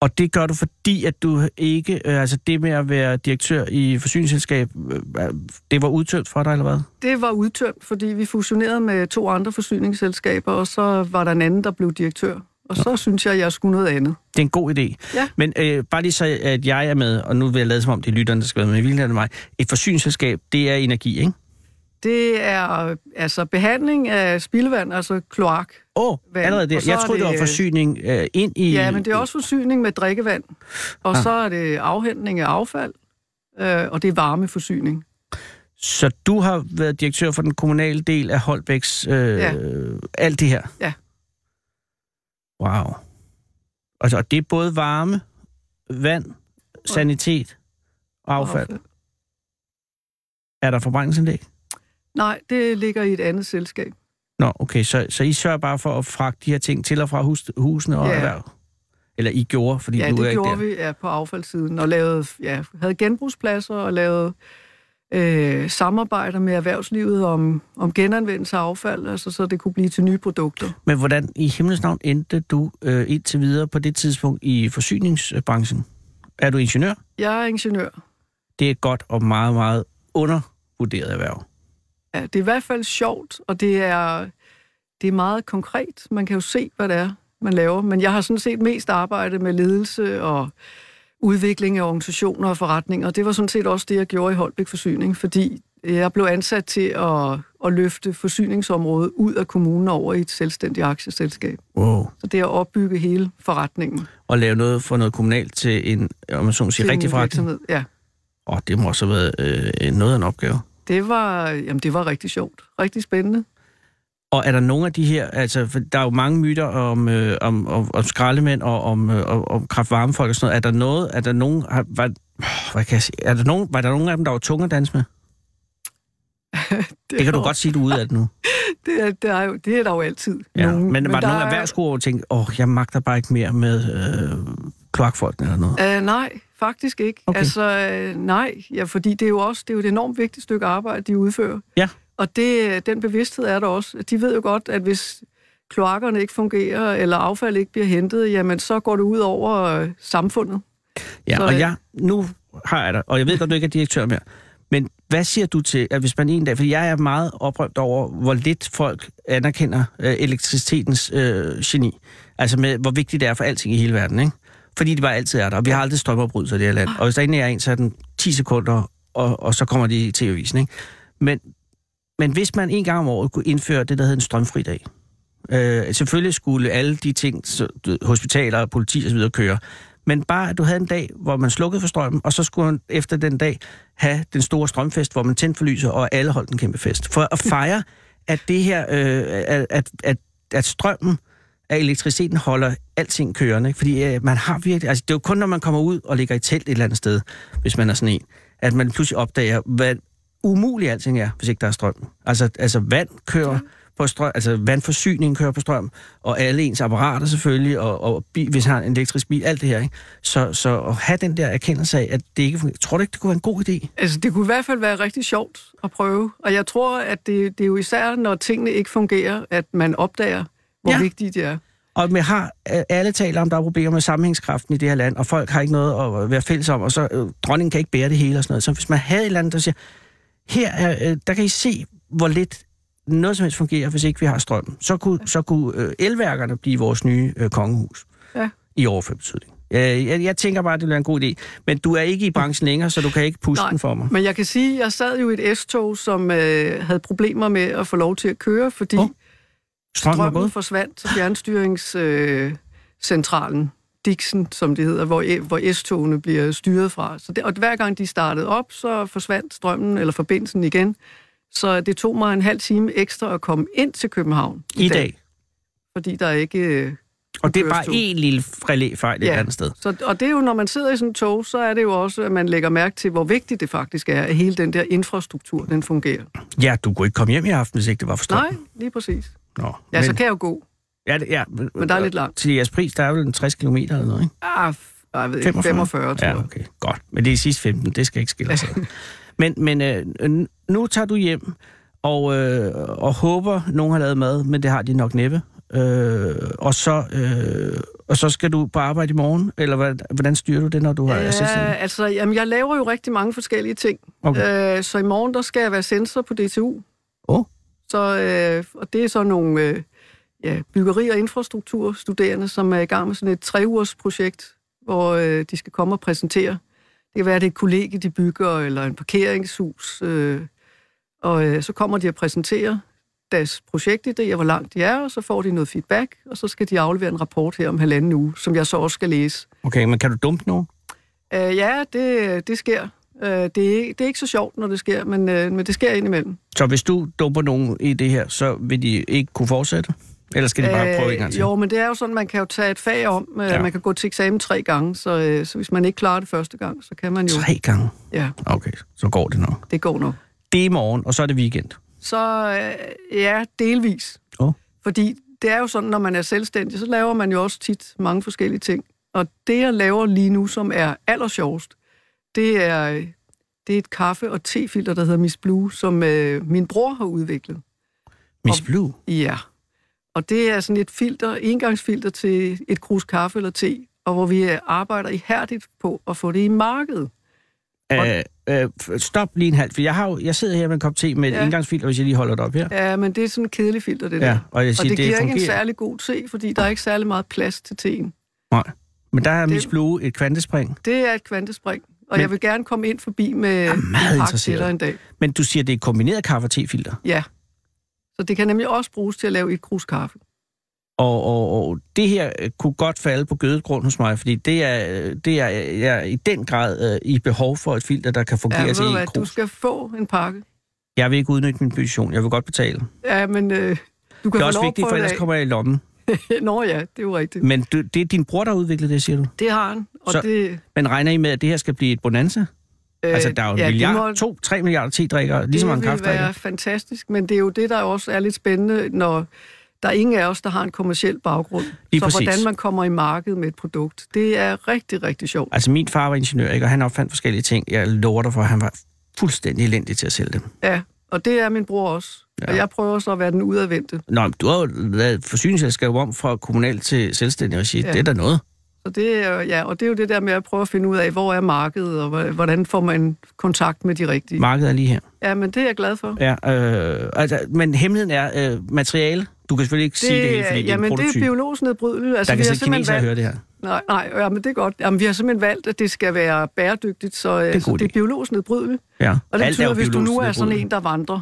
Og det gør du, fordi at du ikke... Øh, altså det med at være direktør i forsyningsselskab, øh, det var udtømt for dig, eller hvad? Det var udtømt, fordi vi fusionerede med to andre forsyningsselskaber, og så var der en anden, der blev direktør. Og så synes jeg, at jeg skulle noget andet. Det er en god idé. Ja. Men øh, bare lige så, at jeg er med, og nu vil jeg lade som om, det er lytterne, der skal være med, men det mig. Et forsyningsselskab, det er energi, ikke? Det er altså behandling af spildevand, altså kloak. Åh, oh, Vand. allerede der. Jeg troede, det var det- forsyning øh, ind i... Ja, men det er også forsyning med drikkevand. Og Ah. så er det afhentning af affald, øh, og det er varmeforsyning. Så du har været direktør for den kommunale del af Holbæks... Øh, Ja. Alt det her? Ja. Wow. Altså, og det er både varme, vand, sanitet og affald. Er der forbrændingsanlæg? Nej, det ligger i et andet selskab. Nå, okay, så, så I sørger bare for at fragte de her ting til og fra hus, husene og Ja. erhverv? Eller I gjorde, fordi Ja, du er det ikke gjorde der. vi ja, på affaldssiden, og lavede, ja, havde genbrugspladser og lavede øh, samarbejder med erhvervslivet om, om genanvendelse af affald, altså, så det kunne blive til nye produkter. Men hvordan i himlens navn endte du øh, indtil videre på det tidspunkt i forsyningsbranchen? Er du ingeniør? Jeg er ingeniør. Det er et godt og meget, meget undervurderet erhverv. Ja, det er i hvert fald sjovt, og det er, det er meget konkret. Man kan jo se, hvad det er, man laver. Men jeg har sådan set mest arbejdet med ledelse og udvikling af organisationer og forretninger. Det var sådan set også det, jeg gjorde i Holbæk Forsyning, fordi jeg blev ansat til at, at løfte forsyningsområdet ud af kommunen over i et selvstændigt aktieselskab. Wow. Så det er at opbygge hele forretningen. Og lave noget for noget kommunalt til en, om man så må sige, rigtig forretning. Ja, Åh, oh, det må også have været øh, noget af en opgave. Det var, jamen, det var rigtig sjovt. Rigtig spændende. Og er der nogle af de her, altså for der er jo mange myter om, øh, om, om, om skraldemænd og om, øh, om, om kraftvarmefolk og sådan noget. Er der noget, er der nogen, har, var, hvad kan jeg sige, er der nogen, var der nogen af dem, der var tunge at danse med? Det kan du var- godt sige, du ude af det nu. Det er, det er, jo, det er der jo altid. Ja. nogen. men, var der, der nogle er- erhvervsgrupper, hvor du tænkte, åh, jeg magter bare ikke mere med øh, kloakfolkene eller noget? Uh, nej, faktisk ikke. Okay. Altså, uh, nej, ja, fordi det er jo også det er jo et enormt vigtigt stykke arbejde, de udfører. Ja. Og det, den bevidsthed er der også. De ved jo godt, at hvis kloakkerne ikke fungerer, eller affald ikke bliver hentet, jamen så går det ud over uh, samfundet. Ja, Så, og øh, jeg, nu har jeg dig, og jeg ved godt, du ikke er direktør mere, men hvad siger du til, at hvis man en dag, fordi jeg er meget oprømt over, hvor lidt folk anerkender øh, elektricitetens øh, geni, altså med, hvor vigtigt det er for alting i hele verden, ikke? Fordi det bare altid er der, og vi har aldrig strømopbrydelser i det her land. Og hvis der endelig er en, så er den 10 sekunder, og, og så kommer de i tv-avisen, ikke? Men, men hvis man en gang om året kunne indføre det, der hedder en strømfri dag, øh, selvfølgelig skulle alle de ting, så, hospitaler, politi osv. køre, men bare, at du havde en dag, hvor man slukkede for strømmen, og så skulle man efter den dag have den store strømfest, hvor man tændte for lyset, og alle holdt en kæmpe fest. For at fejre, at det her, øh, at, at, at, at strømmen at elektriciteten holder alting kørende. Ikke? Fordi øh, man har virkelig... Altså, det er jo kun, når man kommer ud og ligger i telt et eller andet sted, hvis man er sådan en, at man pludselig opdager, hvad umuligt alting er, hvis ikke der er strøm. Altså, altså vand kører på strøm, altså vandforsyningen kører på strøm, og alle ens apparater selvfølgelig, og, og bil, hvis han har en elektrisk bil, alt det her. Ikke? Så, så at have den der erkendelse af, at det ikke fungerer. Tror du ikke, det kunne være en god idé? Altså, det kunne i hvert fald være rigtig sjovt at prøve. Og jeg tror, at det, det er jo især, når tingene ikke fungerer, at man opdager, hvor Ja. vigtigt det er. Og vi har øh, alle taler om, der er problemer med sammenhængskraften i det her land, og folk har ikke noget at være fælles om, og så øh, dronningen kan ikke bære det hele og sådan noget. Så hvis man havde et eller andet, der siger, her er, øh, der kan I se, hvor lidt noget som helst fungerer, hvis ikke vi har strøm. Så kunne, så kunne øh, elværkerne blive vores nye øh, kongehus Ja. i overført betydning. Jeg, jeg, jeg tænker bare, at det bliver en god idé. Men du er ikke i branchen længere, så du kan ikke puste Nej, den for mig. Men jeg kan sige, at jeg sad jo i et S-tog, som øh, havde problemer med at få lov til at køre, fordi oh, Strømmen strømmen forsvandt til fjernstyringscentralen. Øh, Dixon, som det hedder, hvor, hvor S-togene bliver styret fra. Så det, og hver gang de startede op, så forsvandt strømmen eller forbindelsen igen. Så det tog mig en halv time ekstra at komme ind til København I dag. Fordi der ikke... Øh, Og det er bare en lille relæfejl et Ja. andet sted. Så, og det er jo, når man sidder i sådan et tog, så er det jo også, at man lægger mærke til, hvor vigtigt det faktisk er, at hele den der infrastruktur, den fungerer. Ja, du kunne ikke komme hjem i aften, hvis ikke det var for. Nej, lige præcis. Nå, Ja, men, så kan jeg jo gå. ja, det, ja, men, Men der er lidt langt. Til jeres pris, der er vel en 60 km eller noget, ikke? Ah, f- jeg ved ikke, 45, tror Ja, jeg. okay, godt. Men det er de sidste 15, det skal ikke skille ad. Men, men øh, nu tager du hjem og, øh, og håber, nogen har lavet mad, men det har de nok næppe. Øh, og, så, øh, og så skal du på arbejde i morgen, eller hvad, hvordan styrer du det, når du har ja, Ja, altså, jamen, jeg laver jo rigtig mange forskellige ting. Okay. Øh, så i morgen, der skal jeg være sensor på DTU. Åh. Så, øh, og det er så nogle øh, ja, byggeri- og infrastrukturstuderende, som er i gang med sådan et tre-ugers projekt, hvor øh, de skal komme og præsentere. Det kan være, at det er et kollegie, de bygger, eller en parkeringshus. Øh, og øh, så kommer de og præsenterer deres projektidéer, hvor langt de er, og så får de noget feedback, og så skal de aflevere en rapport her om halvanden uge, som jeg så også skal læse. Okay, men kan du dumpe nogen? Øh, ja, det, det sker. Øh, det, er, ikke- det er ikke så sjovt, når det sker, men, øh, men det sker indimellem. Så hvis du dumper nogen i det her, så vil de ikke kunne fortsætte? Eller skal de bare prøve en gang til? Jo, men det er jo sådan, man kan jo tage et fag om. Øh, Ja. Man kan gå til eksamen tre gange, så, øh, så hvis man ikke klarer det første gang, så kan man jo... Tre gange? Ja, Okay, så går det nok. det går nok. Det er i morgen, og så er det weekend. Så øh, ja, delvis. Åh. Fordi det er jo sådan, når man er selvstændig, så laver man jo også tit mange forskellige ting. Og det, jeg laver lige nu, som er allersjovest, det er, det er et kaffe- og tefilter, der hedder Miss Blue, som øh, min bror har udviklet. Miss Og- Blue? Ja. Og det er sådan et filter, engangsfilter til et krus kaffe eller te, og hvor vi øh, arbejder ihærdigt på at få det i markedet. Øh, øh, stop lige en halv, for jeg, har jo, jeg sidder her med en kop te med et Ja. indgangsfilter, hvis jeg lige holder det op her. Ja, men det er sådan et kedeligt filter, det Ja, der. og jeg Og siger, det, det, giver ikke en fungerer. særlig god te, fordi der er ikke særlig meget plads til teen. Nej. Men der er Det- Miss Blue et kvantespring. Det er et kvantespring, og Men- jeg vil gerne komme ind forbi med er en meget interesseret. dag. Men du siger, det er kombineret kaffe- og tefilter. Ja. Så det kan nemlig også bruges til at lave et krus kaffe. Og, og, og det her øh, kunne godt falde på gødet grund hos mig, fordi det er, øh, det er jeg er i den grad øh, i behov for et filter, der kan Ja, fungere ved til en hvad, du krus. skal få en pakke. Jeg vil ikke udnytte min position. Jeg vil godt betale. Ja, men øh, du kan Det er også vigtigt, for ellers kommer jeg i lommen. Nå ja, det er jo rigtigt. Men du, det er din bror, der har udviklet det, siger du? Det har han, og Så- det... Men regner I med, at det her skal blive et bonanza? Øh, altså, der er jo ja, milliard, må- to, tre milliarder te-drikkere, lige så mange Det vil være fantastisk, men det er jo det, der også er lidt spændende, når der er ingen af os, der har en kommersiel baggrund. Lige så præcis. hvordan man kommer i markedet med et produkt, det er rigtig, rigtig sjovt. Altså, min far var ingeniør, ikke? og han opfandt forskellige ting. Jeg lover dig for, at han var fuldstændig elendig til at sælge dem. Ja, og det er min bror også. Ja. Ja. Og jeg prøver så at være den udadvendte. Nå, men du har jo lavet forsyningsselskab om fra kommunal til selvstændig regi. Ja. Ja. Det er da noget. Så det er, ja, og det er jo det der med at prøve at finde ud af, hvor er markedet, og hvor- hvordan får man kontakt med de rigtige. Markedet er lige her. Ja, men det er jeg glad for. Ja, øh, altså, men hemmeligheden er øh, materiale. Du kan selvfølgelig ikke sige det hele, fordi det er en det prototyp. er biologisk nedbrydeligt. Altså, der kan sidde simpelthen kineser valgt, høre det her. nej, nej, ja, men det er godt. Jamen, vi har simpelthen valgt, at det skal være bæredygtigt, så, det er, så god det er biologisk nedbrydeligt. Ja. Og det Alt er betyder, at hvis du nu er sådan en, der vandrer,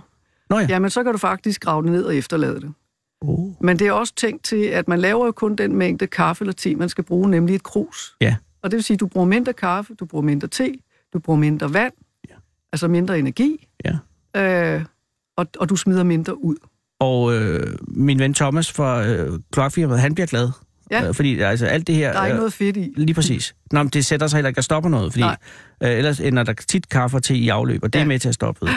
Nå ja. jamen så kan du faktisk grave det ned og efterlade det. Oh. Men det er også tænkt til, at man laver jo kun den mængde kaffe eller te, man skal bruge, nemlig et krus. Ja. Og det vil sige, at du bruger mindre kaffe, du bruger mindre te, du bruger mindre vand, Ja. altså mindre energi, Ja. øh, og, og du smider mindre ud. Og øh, min ven Thomas fra øh, kloakfirmaet, han bliver glad. Ja. Øh, fordi altså, alt det her... Der er ikke øh, noget fedt i. Lige præcis. Nå, men det sætter sig heller ikke at stoppe noget, fordi Nej. øh, ellers ender der tit kaffe og te i afløb, og det ja. er Ja. med til at stoppe det.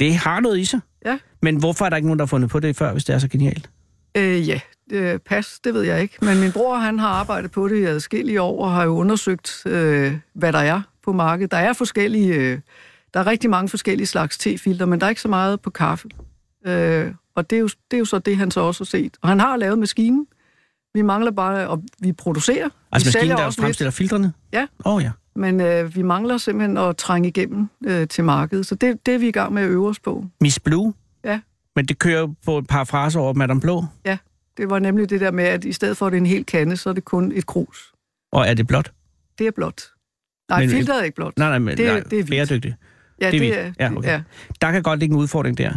Det har noget i sig. Ja. Men hvorfor er der ikke nogen, der har fundet på det før, hvis det er så genialt? Øh, ja, øh, pas, det ved jeg ikke. Men min bror, han har arbejdet på det i adskillige år, og har jo undersøgt, øh, hvad der er på markedet. Der er forskellige, øh, der er rigtig mange forskellige slags tefilter, men der er ikke så meget på kaffe. Øh, og det er, jo, det er jo så det, han så også har set. Og han har lavet maskinen. Vi mangler bare, og vi producerer. Altså vi maskinen, sælger der også fremstiller filtrene? Ja. Åh oh, ja. Men øh, vi mangler simpelthen at trænge igennem øh, til markedet. Så det, det er vi i gang med at øve os på. Miss Blue? Ja. Men det kører på et par fraser over Madame Blå? Det var nemlig det der med, at i stedet for at det er en hel kande, så er det kun et krus. Og er det blåt? Det er blåt. Nej, Men- men, filteret er ikke blåt. Nej, nej, men Det er- nej, det er hvidt. bæredygtigt. ja, det er det hvidt. er, Ja, okay. ja. Der kan godt ligge en udfordring der.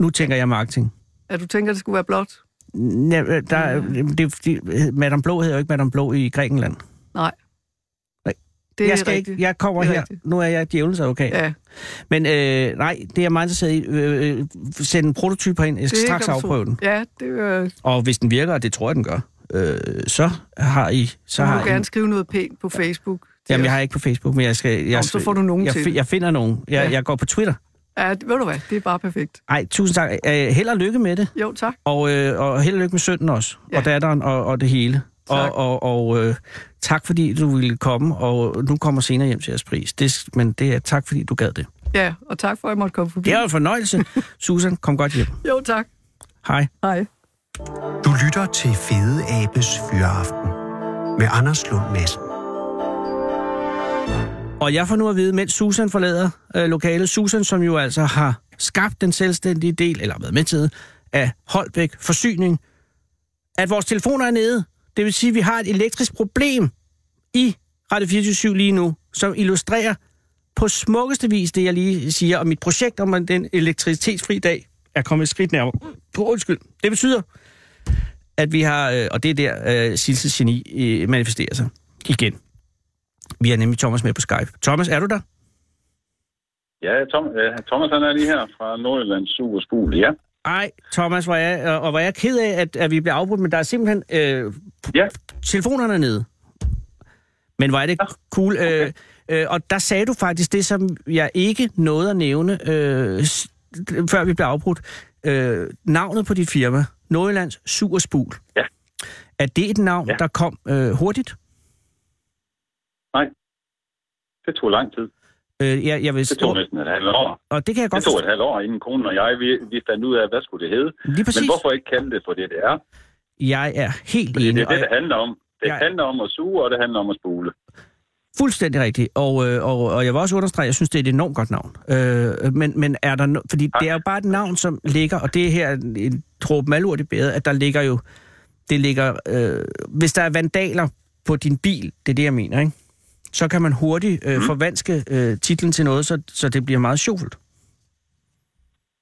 Nu tænker jeg marketing. ja, du tænker, det skulle være blåt? Ja, øh, der, er- det, er fordi, Madame Blå hedder jo ikke Madame Blå i Grækenland. Nej. Nej. Det jeg, skal rigtigt. ikke, jeg kommer er her. rigtigt. Nu er jeg djævelens advokat. Ja, Men øh, nej, det er meget interesseret i. Øh, øh, send en prototype herind. Jeg skal det straks du afprøve den. Ja, det øh, Og hvis den virker, og det tror jeg, den gør, øh, så har I... Så så må har du I, gerne skrive noget pænt på Facebook. Jamen, jeg har ikke på Facebook, men jeg skal... Jeg, Nå, så får du nogen jeg, til jeg finder nogen. Jeg, Ja. jeg går på Twitter. Ja, ved du hvad, det er bare perfekt. Ej, tusind tak. Øh, held og lykke med det. Jo, tak. Og, øh, og held og lykke med sønnen også. Ja. Og datteren og, og det hele. Tak. Og, og, og øh, tak fordi du ville komme, og nu kommer senere hjem til jeres pris. Det, men det er tak fordi du gad det. Ja, og tak for, at jeg måtte komme forbi. Det er jo en fornøjelse. Susan, kom godt hjem. Jo, tak. Hej. Hej. Du lytter til Fede Abes Fyraften med Anders Lund Madsen. Og jeg får nu at vide, mens Susan forlader øh, lokalet, Susan, som jo altså har skabt den selvstændige del, eller været med til, af Holbæk Forsyning, at vores telefoner er nede. Det vil sige, at vi har et elektrisk problem i Radio 24 lige nu, som illustrerer på smukkeste vis det, jeg lige siger, og mit projekt om den elektricitetsfri dag er kommet et skridt nærmere. På undskyld. Det betyder, at vi har, øh, og det er der, øh, Silses geni øh, manifesterer sig igen. Vi har nemlig Thomas med på Skype. Thomas, er du der? Ja, Tom, Thomas han er lige her fra Nordjyllands Super ja. Ej, Thomas, hvor jeg- og er jeg ked af, at, at vi bliver afbrudt, men der er simpelthen... Øh, Ja. Telefonerne er nede. Men hvor er det cool. Øh, øh, og der sagde du faktisk det, som jeg ikke nåede at nævne, øh, før vi blev afbrudt. Øh, navnet på dit firma, Nordjyllands Superspul. Ja. Er det et navn, Ja. der kom øh, hurtigt? Det tog lang tid. Øh, jeg, jeg vil Det tog næsten et halvt år. og det kan jeg Det godt tog forstå. et halvt år, inden konen og jeg, vi, vi fandt ud af, hvad skulle det hedde. Lige præcis. Men hvorfor ikke kalde det for det, det er? Jeg er helt Fordi det enig. er det, det handler om. Det Jeg- handler om at suge, og det handler om at spule. Fuldstændig rigtigt. Og, øh, og, og jeg vil også understrege, at jeg synes, det er et enormt godt navn. Øh, men, men er der no- fordi det er jo bare et navn, som ligger, og det er her en, tråb malurt i bæret, at der ligger jo, det ligger, øh, hvis der er vandaler på din bil, det er det, jeg mener, ikke? Så kan man hurtigt øh, forvanske øh, titlen til noget, så, så det bliver meget sjovt.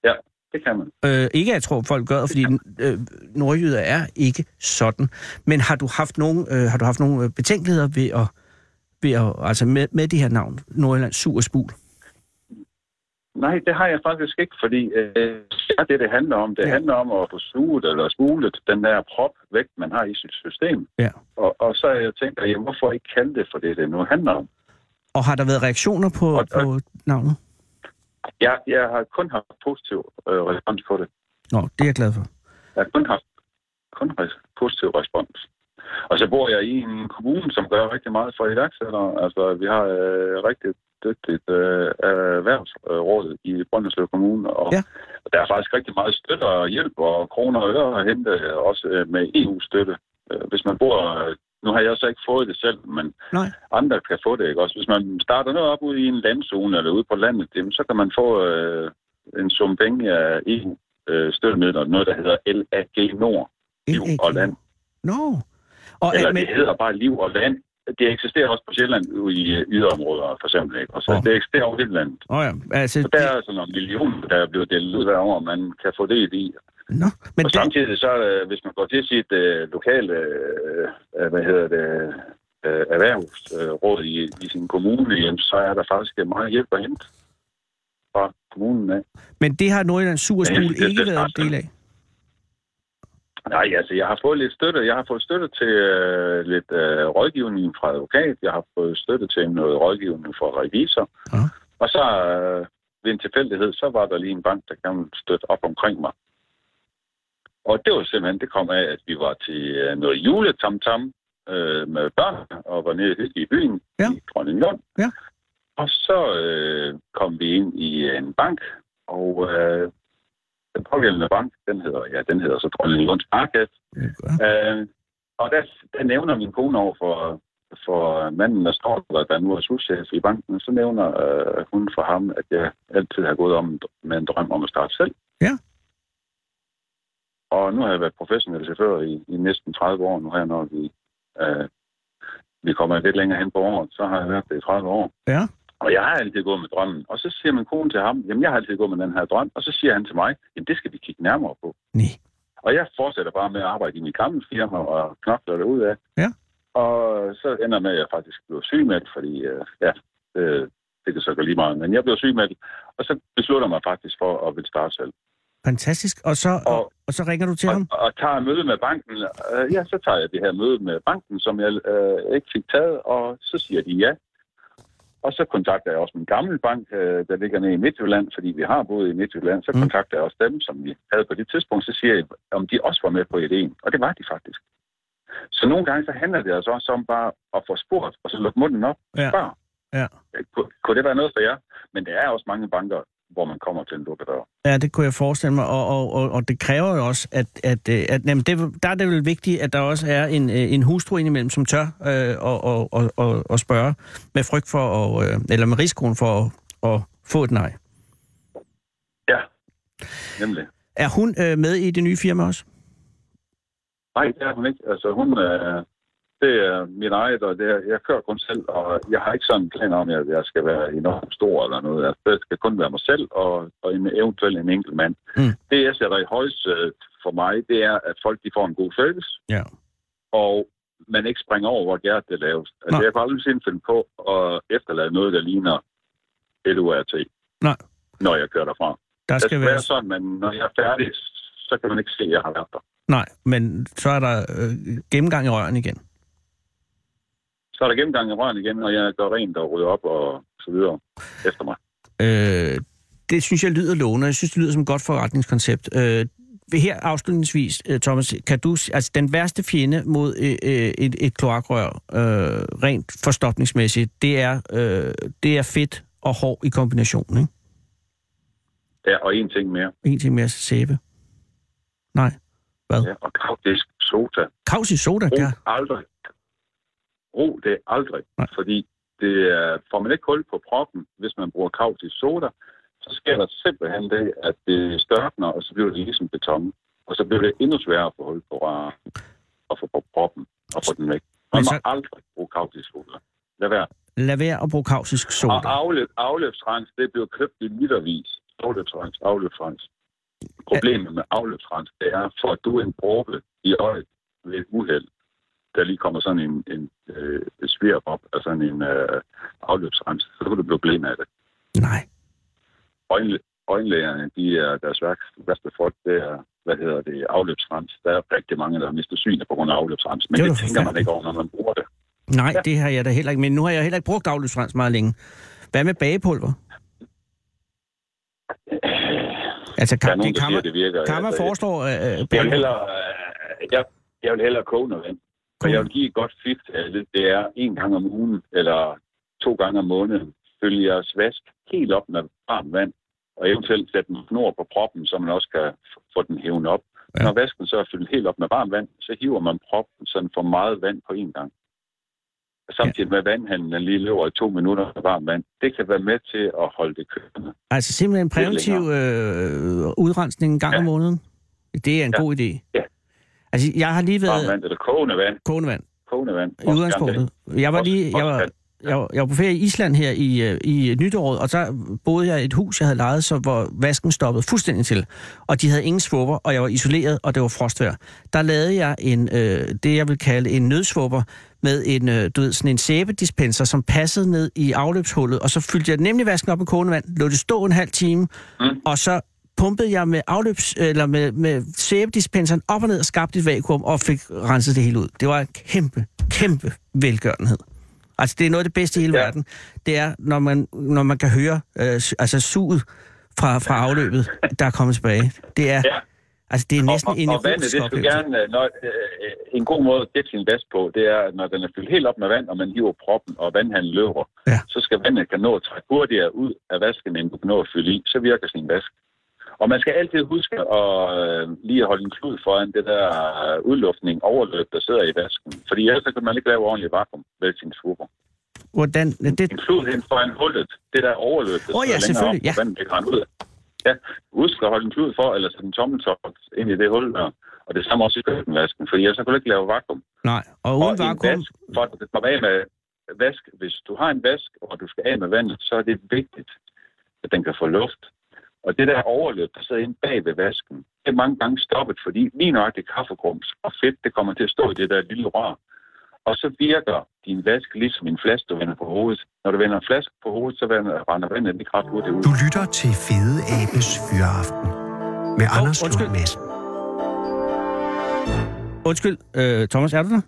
Ja, det kan man. Øh, ikke at jeg tror, folk gør, fordi øh, nordjyder er ikke sådan. Men har du haft nogle, øh, har du haft nogle øh, betænkeligheder ved at, ved at altså med, med det her navn, Nordjyllands Superspul? Nej, det har jeg faktisk ikke, fordi øh, det er det, det handler om. Det Ja. ja. handler om at få suget eller spulet den der prop væk, man har i sit system. Ja. Og, og så har jeg tænkt, jamen, hvorfor ikke kalde det for det, det nu handler om? Og har der været reaktioner på, Og- og- på navnet? Jeg, jeg har kun haft positiv øh, respons på det. Nå, det er jeg glad for. Jeg har kun haft kun res- positiv respons. Og så bor jeg i en kommune, som gør rigtig meget for iværksættere. Altså, vi har øh, rigtig dygtigt øh, erhvervsråd i Brønderslev Kommune, og, Ja. der er faktisk rigtig meget støtte og hjælp og kroner og øre at hente, øh, også øh, med EU-støtte. Øh, Hvis man bor... Nu har jeg så ikke fået det selv, men Nej. andre kan få det, ikke også? Hvis man starter noget op ude i en landzone eller ude på landet, jamen, så kan man få øh, en sum penge af EU-støttemidler, noget der hedder LAG Nord, Liv og Land. Nå. Og, Eller men, det hedder bare Liv og Land. Det eksisterer også på Sjælland i øh, yderområder, for eksempel. Ikke? Og så oh. det eksisterer over hele landet. oh ja, altså, Så der er sådan nogle millioner, der er blevet delt ud hver år, man kan få det i. Nå, men og det, samtidig så, øh, hvis man går til sit øh, lokale, øh, øh, hvad hedder det, øh, erhvervsråd i, i sin kommune, jamen, så er der faktisk meget hjælp at hente fra kommunen af. men det har Nordjyllands Ja, det- ikke det været en del af. Nej, altså, jeg har fået lidt støtte. Jeg har fået støtte til øh, lidt øh, rådgivning fra advokat. Jeg har fået støtte til noget rådgivning fra revisor. Ja. Og så øh, ved en tilfældighed, så var der lige en bank, der gerne støtte op omkring mig. Og det var simpelthen, det kom af, at vi var til øh, noget juletamtam øh, med børn, og var nede i byen Ja. i Dronninglund. Ja. Og så øh, kom vi ind i en bank, og øh, den pågældende bank, den hedder, ja, den hedder så Dronninglunds Marked. Ja. Øh, og der, der nævner min kone over for, for manden, der står der, der nu er souschef i banken, så nævner øh, hun for ham, at jeg altid har gået om med en drøm om at starte selv. Ja. Og nu har jeg været professionel chauffør i, i næsten 30 år nu her, når vi, øh, vi kommer lidt længere hen på året, så har jeg været det i 30 år. Ja. Og jeg har altid gået med drømmen. Og så siger min kone til ham, jamen jeg har altid gået med den her drøm. Og så siger han til mig, jamen det skal vi kigge nærmere på. Nej. Og jeg fortsætter bare med at arbejde i mit gamle firma og knokler det ud af. Ja. Og så ender med, at jeg faktisk blev sygemeldt, fordi øh, ja, det, det kan så gå lige meget. Men jeg blev sygemeldt, og så beslutter mig faktisk for at vil starte selv. Fantastisk. Og så, og, Og- og så ringer du til Og, ham? og tager møde med banken. Øh, ja, så tager jeg det her møde med banken, som jeg øh, ikke fik taget, og så siger de ja. Og så kontakter jeg også min gamle bank, øh, der ligger nede i Midtjylland, fordi vi har boet i Midtjylland. Så Mm. kontakter jeg også dem, som vi havde på det tidspunkt. Så siger jeg, om de også var med på ideen. Og det var de faktisk. Så nogle gange så handler det altså også om bare at få spurgt, og så lukke munden op Ja. spørge. Ja. Kunne, kunne det være noget for jer? Men der er også mange banker, hvor man kommer til en lukket dør. Ja, det kunne jeg forestille mig, og, og, og, og det kræver jo også, at, at, øh, at jamen det, der er det vel vigtigt, at der også er en, øh, en hustru indimellem, som tør øh, og, og, og, og, og spørge med frygt for, at, øh, eller med risikoen for at, at få et nej. Ja, nemlig. Er hun øh, med i det nye firma også? Nej, det er hun ikke. Altså, hun, øh, det er min eget, og det er, jeg kører kun selv, og jeg har ikke sådan en plan om, at jeg skal være enormt stor eller noget. Altså, det skal kun være mig selv og, og en, eventuelt en enkelt mand. Mm. Det, jeg sætter i højst øh, for mig, det er, at folk de får en god service, Ja. og man ikke springer over, hvor gært det laves. Altså, Nej. jeg kan aldrig finde finde på at efterlade noget, der ligner LURT, Nej. når jeg kører derfra. Der Det skal skal være... være sådan, men når jeg er færdig, så kan man ikke se, at jeg har været der. Nej, men så er der øh, gennemgang i røren igen. Så er der gennemgang i røren igen, og jeg gør rent og rydder op og så videre efter mig. Øh, det synes jeg lyder lovende. Jeg synes, det lyder som et godt forretningskoncept. Øh, her afslutningsvis, øh, Thomas, kan du... Altså, den værste fjende mod øh, øh, et, et kloakrør, øh, rent forstopningsmæssigt, det er, øh, det er fedt og hård i kombination, ikke? Ja, og en ting mere. En ting mere sæbe. Nej. Hvad? Ja, og kravdisk soda. Kaus i soda, ja. aldrig. Ro det aldrig. Nej. Fordi det er, får man ikke hul på proppen, hvis man bruger kravdisk soda, så sker der simpelthen det, at det størkner, og så bliver det ligesom beton. Og så bliver det endnu sværere at få hul på røret og få på proppen og få den væk. Man må så- aldrig bruge kravdisk soda. Lad være. Lad være at bruge kausisk soda. Og afløb, afløbsrens, det bliver købt i litervis. Afløbsrens, afløbsrens. Problemet med afløbsrens, det er, for at du en dråbe i øjet ved et uheld, der lige kommer sådan en, en øh, svirp op af sådan en øh, afløbsrens, så kan du blive blind af det. Nej. Øjenlæ- øjenlægerne, de er deres værste, værste folk, det er, hvad hedder det, afløbsrens. Der er rigtig mange, der har mistet synet på grund af afløbsrens, men Det det, er tænker man ikke over, når man bruger det. Nej, det har jeg da heller ikke. Men nu har jeg heller ikke brugt afløbsrens meget længe. Hvad med bagepulver? Altså, Der er kan, nogen, det kan, siger, det virker. kan man Altså, foreslå øh, Jeg vil hellere, øh, jeg, jeg vil hellere koge noget vand. Og jeg vil give et godt fif til alle. Det er en gang om ugen, eller to gange om måneden. Følge jeres vask helt op med varmt vand, og eventuelt sætte en snor på proppen, så man også kan få den hævet op. Ja. Når vasken så er fyldt helt op med varmt vand, så hiver man proppen, så den får meget vand på en gang. Samtidig med at vandhanden den lige løber i to minutter med varmt vand. Det kan være med til at holde det kørende. Altså simpelthen præventiv øh, udrensning en gang Ja. om måneden? Det er en Ja. god idé. Ja. Altså, jeg har lige Varmt været vand eller kogende vand. kogende vand Kogende vand. i udgangspunktet. Jeg var lige... Jeg var, jeg, var, jeg var på ferie i Island her i, øh, i nytåret, og så boede jeg i et hus, jeg havde lejet, så hvor vasken stoppede fuldstændig til. Og de havde ingen svupper, og jeg var isoleret, og det var frostvejr. Der lavede jeg en, øh, det, jeg vil kalde en nødsvupper, med en, øh, du ved, sådan en sæbedispenser, som passede ned i afløbshullet, og så fyldte jeg nemlig vasken op med kogende vand, lå det stå en halv time, Mm. og så pumpede jeg med afløbs, eller med, med sæbedispenseren op og ned og skabte et vakuum, og fik renset det hele ud. Det var en kæmpe, kæmpe velgørenhed. Altså, det er noget af det bedste i hele ja. Verden. Det er, når man, når man kan høre øh, altså suget fra, fra afløbet, der er kommet tilbage. Det er, Ja. altså, det er næsten og, en og, og vandet, det skulle gerne, øh, når, øh, en god måde at gætte sin vask på, det er, når den er fyldt helt op med vand, og man hiver proppen, og vandhanden løber, Ja. så skal vandet kan nå at trække hurtigere ud af vasken, end du kan nå at fylde i, så virker sin vask. Og man skal altid huske at øh, lige at holde en klud foran det der øh, udluftning, overløb, der sidder i vasken. Fordi ellers så kan man ikke lave ordentligt vakuum ved sin svupper. Hvordan, det, En klud hen foran hullet, det der overløb, der Åh, ja, selvfølgelig, op, ja. vandet rende ud. Ja, husk at holde en klud for, eller sætte en tommeltot ind i det hul der. Og det samme også i køkkenvasken, for ellers kan du ikke lave vakuum. Nej, og uden og vakuum... vask, for at kan komme af med vask, hvis du har en vask, og du skal af med vandet, så er det vigtigt, at den kan få luft. Og det der overløb, der sidder inde bag ved vasken, det er mange gange stoppet, fordi lige nøjagtigt kaffegrums og fedt, det kommer til at stå i det der lille rør. Og så virker din vask ligesom en flaske, du vender på hovedet. Når du vender en flaske på hovedet, så vender, render vandet lige ret hurtigt ud. Du lytter til Fede Abes Fyraften med Hov, Anders undskyld. Lund Madsen. Undskyld, øh, Thomas, er du der?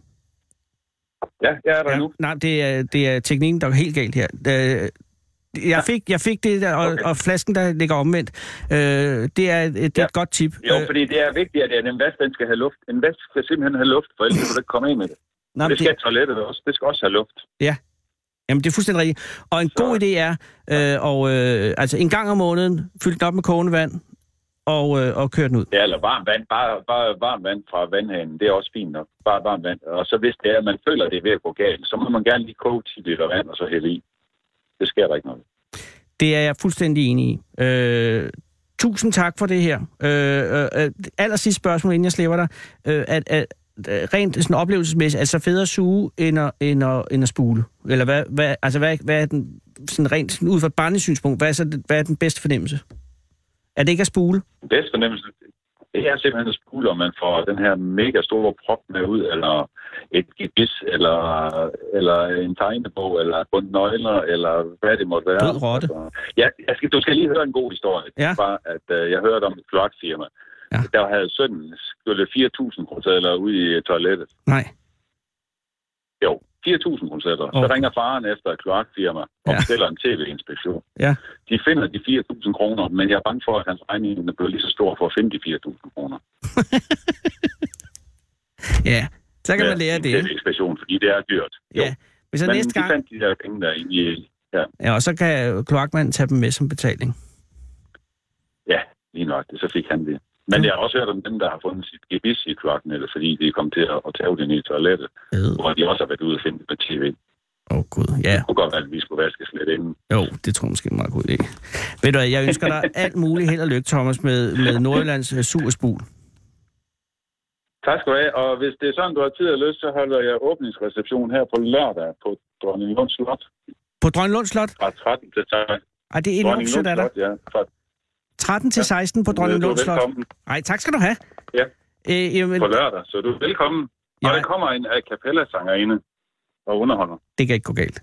Ja, jeg er der ja. nu. Nej, det er, det er teknikken, der er helt galt her. Øh, jeg, fik, jeg fik det der, og, Okay. og flasken, der ligger omvendt. Øh, det er, et- det er Ja. et godt tip. Jo, Øh, fordi det er vigtigt, at en vask, den skal have luft. En vask skal simpelthen have luft, for ellers kan du ikke komme af med det. men Det skal toilettet også. Det skal også have luft. Jamen, det er fuldstændig rigtigt. Og en Så- god idé er, øh, og, øh, altså en gang om måneden, fylde den op med kogende vand, og, øh, og køre den ud. Ja, eller varmt vand. Bare, bare varmt vand fra vandhanen. Det er også fint nok. Bare varmt vand. Og så hvis det er, at man føler, at det er ved at gå galt, så må man gerne lige koge 10 liter vand og så hælde i. Det sker der ikke noget. Det er jeg fuldstændig enig i. Øh, tusind tak for det her. Øh, øh, øh, aller sidste spørgsmål, inden jeg slipper dig. Øh, at, at, at, rent sådan oplevelsesmæssigt, altså federe at suge end at, end at, end at spule? Eller hvad, hvad, altså hvad, hvad er den, sådan rent sådan ud fra et barnesynspunkt, hvad er, så, hvad er den bedste fornemmelse? Er det ikke at spule? Den bedste fornemmelse, det er simpelthen at spule, om man får den her mega store prop med ud, eller et gebis, eller, eller en tegnebog, eller et bundt nøgler, eller hvad det måtte være. Død rotte. Altså, ja, jeg skal, du skal lige høre en god historie. Ja. Bare, at uh, jeg hørte om et kloakfirma. Ja. Der havde sønnen skyllet 4.000 kroner ud i toilettet. Nej. Jo, 4.000 kroner. Så Okay. ringer faren efter et kloakfirma og Ja. bestiller en tv-inspektion. Ja. De finder de 4.000 kroner, men jeg er bange for, at hans regning er blevet lige så stor for at finde de 4.000 kroner. Ja, så kan Ja, man lære det. tv-inspektion, fordi det er dyrt. Jo. Ja, hvis så Men næste de gang... fandt de der penge der i... Ja, Ja, og så kan kloakmanden tage dem med som betaling. ja lige nok. Så fik han det. Men jeg har også hørt om dem, der har fundet sit gebis i kloaknettet, fordi de kom til at, tage det i toilettet, Øh. hvor de også har været ude og finde det på tv. Det Åh, oh, gud. Ja, kunne godt være, at vi skulle vaskes lidt inden. jo, det tror jeg måske er en meget god idé. Ved du jeg ønsker dig alt muligt held og lykke, Thomas, med, med Nordjyllands øh, superspul. Tak skal du have. Og hvis det er sådan, du har tid og lyst, så holder jeg åbningsreception her på lørdag på Dronning Lunds Slot På Drønlund Slot? fra 13 til 16. Ej, det er enormt sødt af dig. ja. Fra, 13 til 16 på Dronning du er Lund Slot. velkommen Ej, tak skal du have. Ja. Øh, jamen, på lørdag, så du er velkommen. Og Ja. der kommer en a cappella-sangerinde og underholder. det kan ikke gå galt.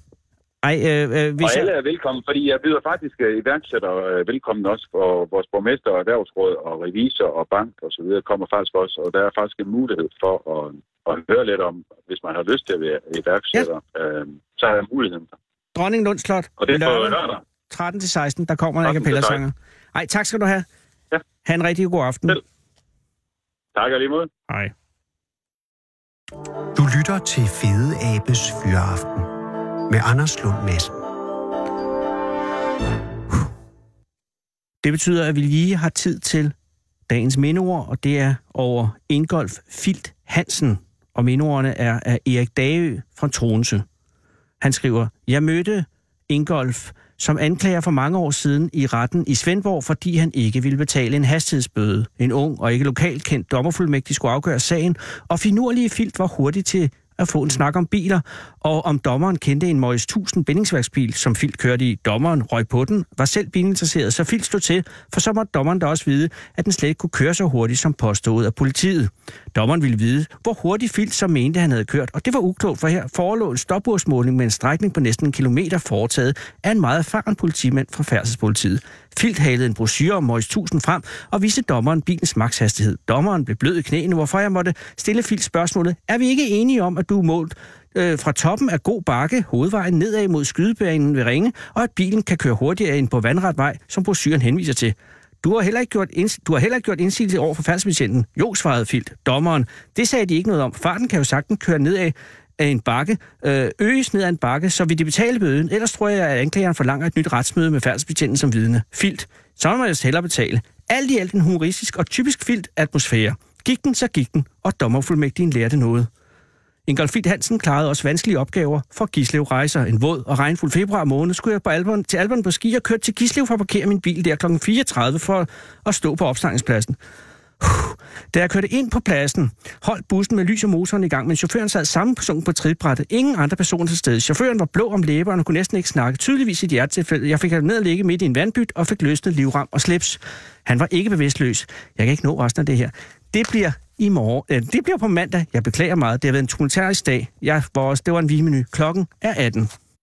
Ej, øh, øh, hvis Og alle er velkommen, fordi jeg byder faktisk øh, iværksætter øh, velkommen også, og vores borgmester og erhvervsråd og revisor og bank og så videre kommer faktisk også, og der er faktisk en mulighed for at, at høre lidt om, hvis man har lyst til at være iværksætter, ja. øh, så har jeg muligheden. Dronning Lund Slot, Og det er på lørdag, lørdag. 13 til 16, der kommer en a 13 til cappella sanger. Ej, tak skal du have. Ja. Ha' en rigtig god aften. Selv. Tak og lige måde. Hej. Du lytter til Fede Abes Fyraften med Anders Lund Madsen. Det betyder, at vi lige har tid til dagens mindeord, og det er over Ingolf Filt Hansen. Og mindeordene er af Erik Dagø fra Tronse. Han skriver, Jeg mødte Ingolf som anklager for mange år siden i retten i Svendborg, fordi han ikke ville betale en hastighedsbøde. En ung og ikke lokalt kendt dommerfuldmægtig skulle afgøre sagen, og finurlige Filt var hurtigt til at få en snak om biler, og om dommeren kendte en Morris 1000 bindingsværksbil, som Filt kørte i. Dommeren røg på den, var selv bilinteresseret, så Filt stod til, for så måtte dommeren da også vide, at den slet ikke kunne køre så hurtigt som påstået af politiet. Dommeren ville vide, hvor hurtigt Filt så mente, han havde kørt, og det var uklogt, for her forelå en stopursmåling med en strækning på næsten en kilometer foretaget af en meget erfaren politimand fra færdselspolitiet filthalede en brochure om Morris 1000 frem og viste dommeren bilens makshastighed. Dommeren blev blød i knæene, hvorfor jeg måtte stille Filt spørgsmålet, er vi ikke enige om, at du er målt øh, fra toppen af god bakke, hovedvejen nedad mod skydebanen ved Ringe, og at bilen kan køre hurtigere end på vandret vej, som brochuren henviser til. Du har heller ikke gjort, inds- du har heller ikke gjort indsigelse over for færdsbetjenten. Jo, svarede Filt. Dommeren. Det sagde de ikke noget om. Farten kan jo sagtens køre nedad af en bakke, øh, øges ned ad en bakke, så vil de betale bøden. Ellers tror jeg, at anklageren forlanger et nyt retsmøde med færdselsbetjenten som vidne. Filt. Så må jeg hellere betale. Alt i alt en humoristisk og typisk filt atmosfære. Gik den, så gik den, og dommerfuldmægtigen lærte noget. Ingolf Filt Hansen klarede også vanskelige opgaver for Gislev Rejser. En våd og regnfuld februar måned skulle jeg på Alberen, til Alberen på ski og kørte til Gislev for at parkere min bil der kl. 34 for at stå på opstangningspladsen. Da jeg kørte ind på pladsen, holdt bussen med lys og motoren i gang, men chaufføren sad samme person på trinbrættet. Ingen andre personer til stede. Chaufføren var blå om læberne og kunne næsten ikke snakke. Tydeligvis i et hjertetilfælde. Jeg fik ham ned og ligge midt i en vandbyt og fik løsnet livram og slips. Han var ikke bevidstløs. Jeg kan ikke nå resten af det her. Det bliver i morgen. Øh, det bliver på mandag. Jeg beklager meget. Det har været en tumultarisk dag. Jeg var også, det var en vigmenu. Klokken er 18.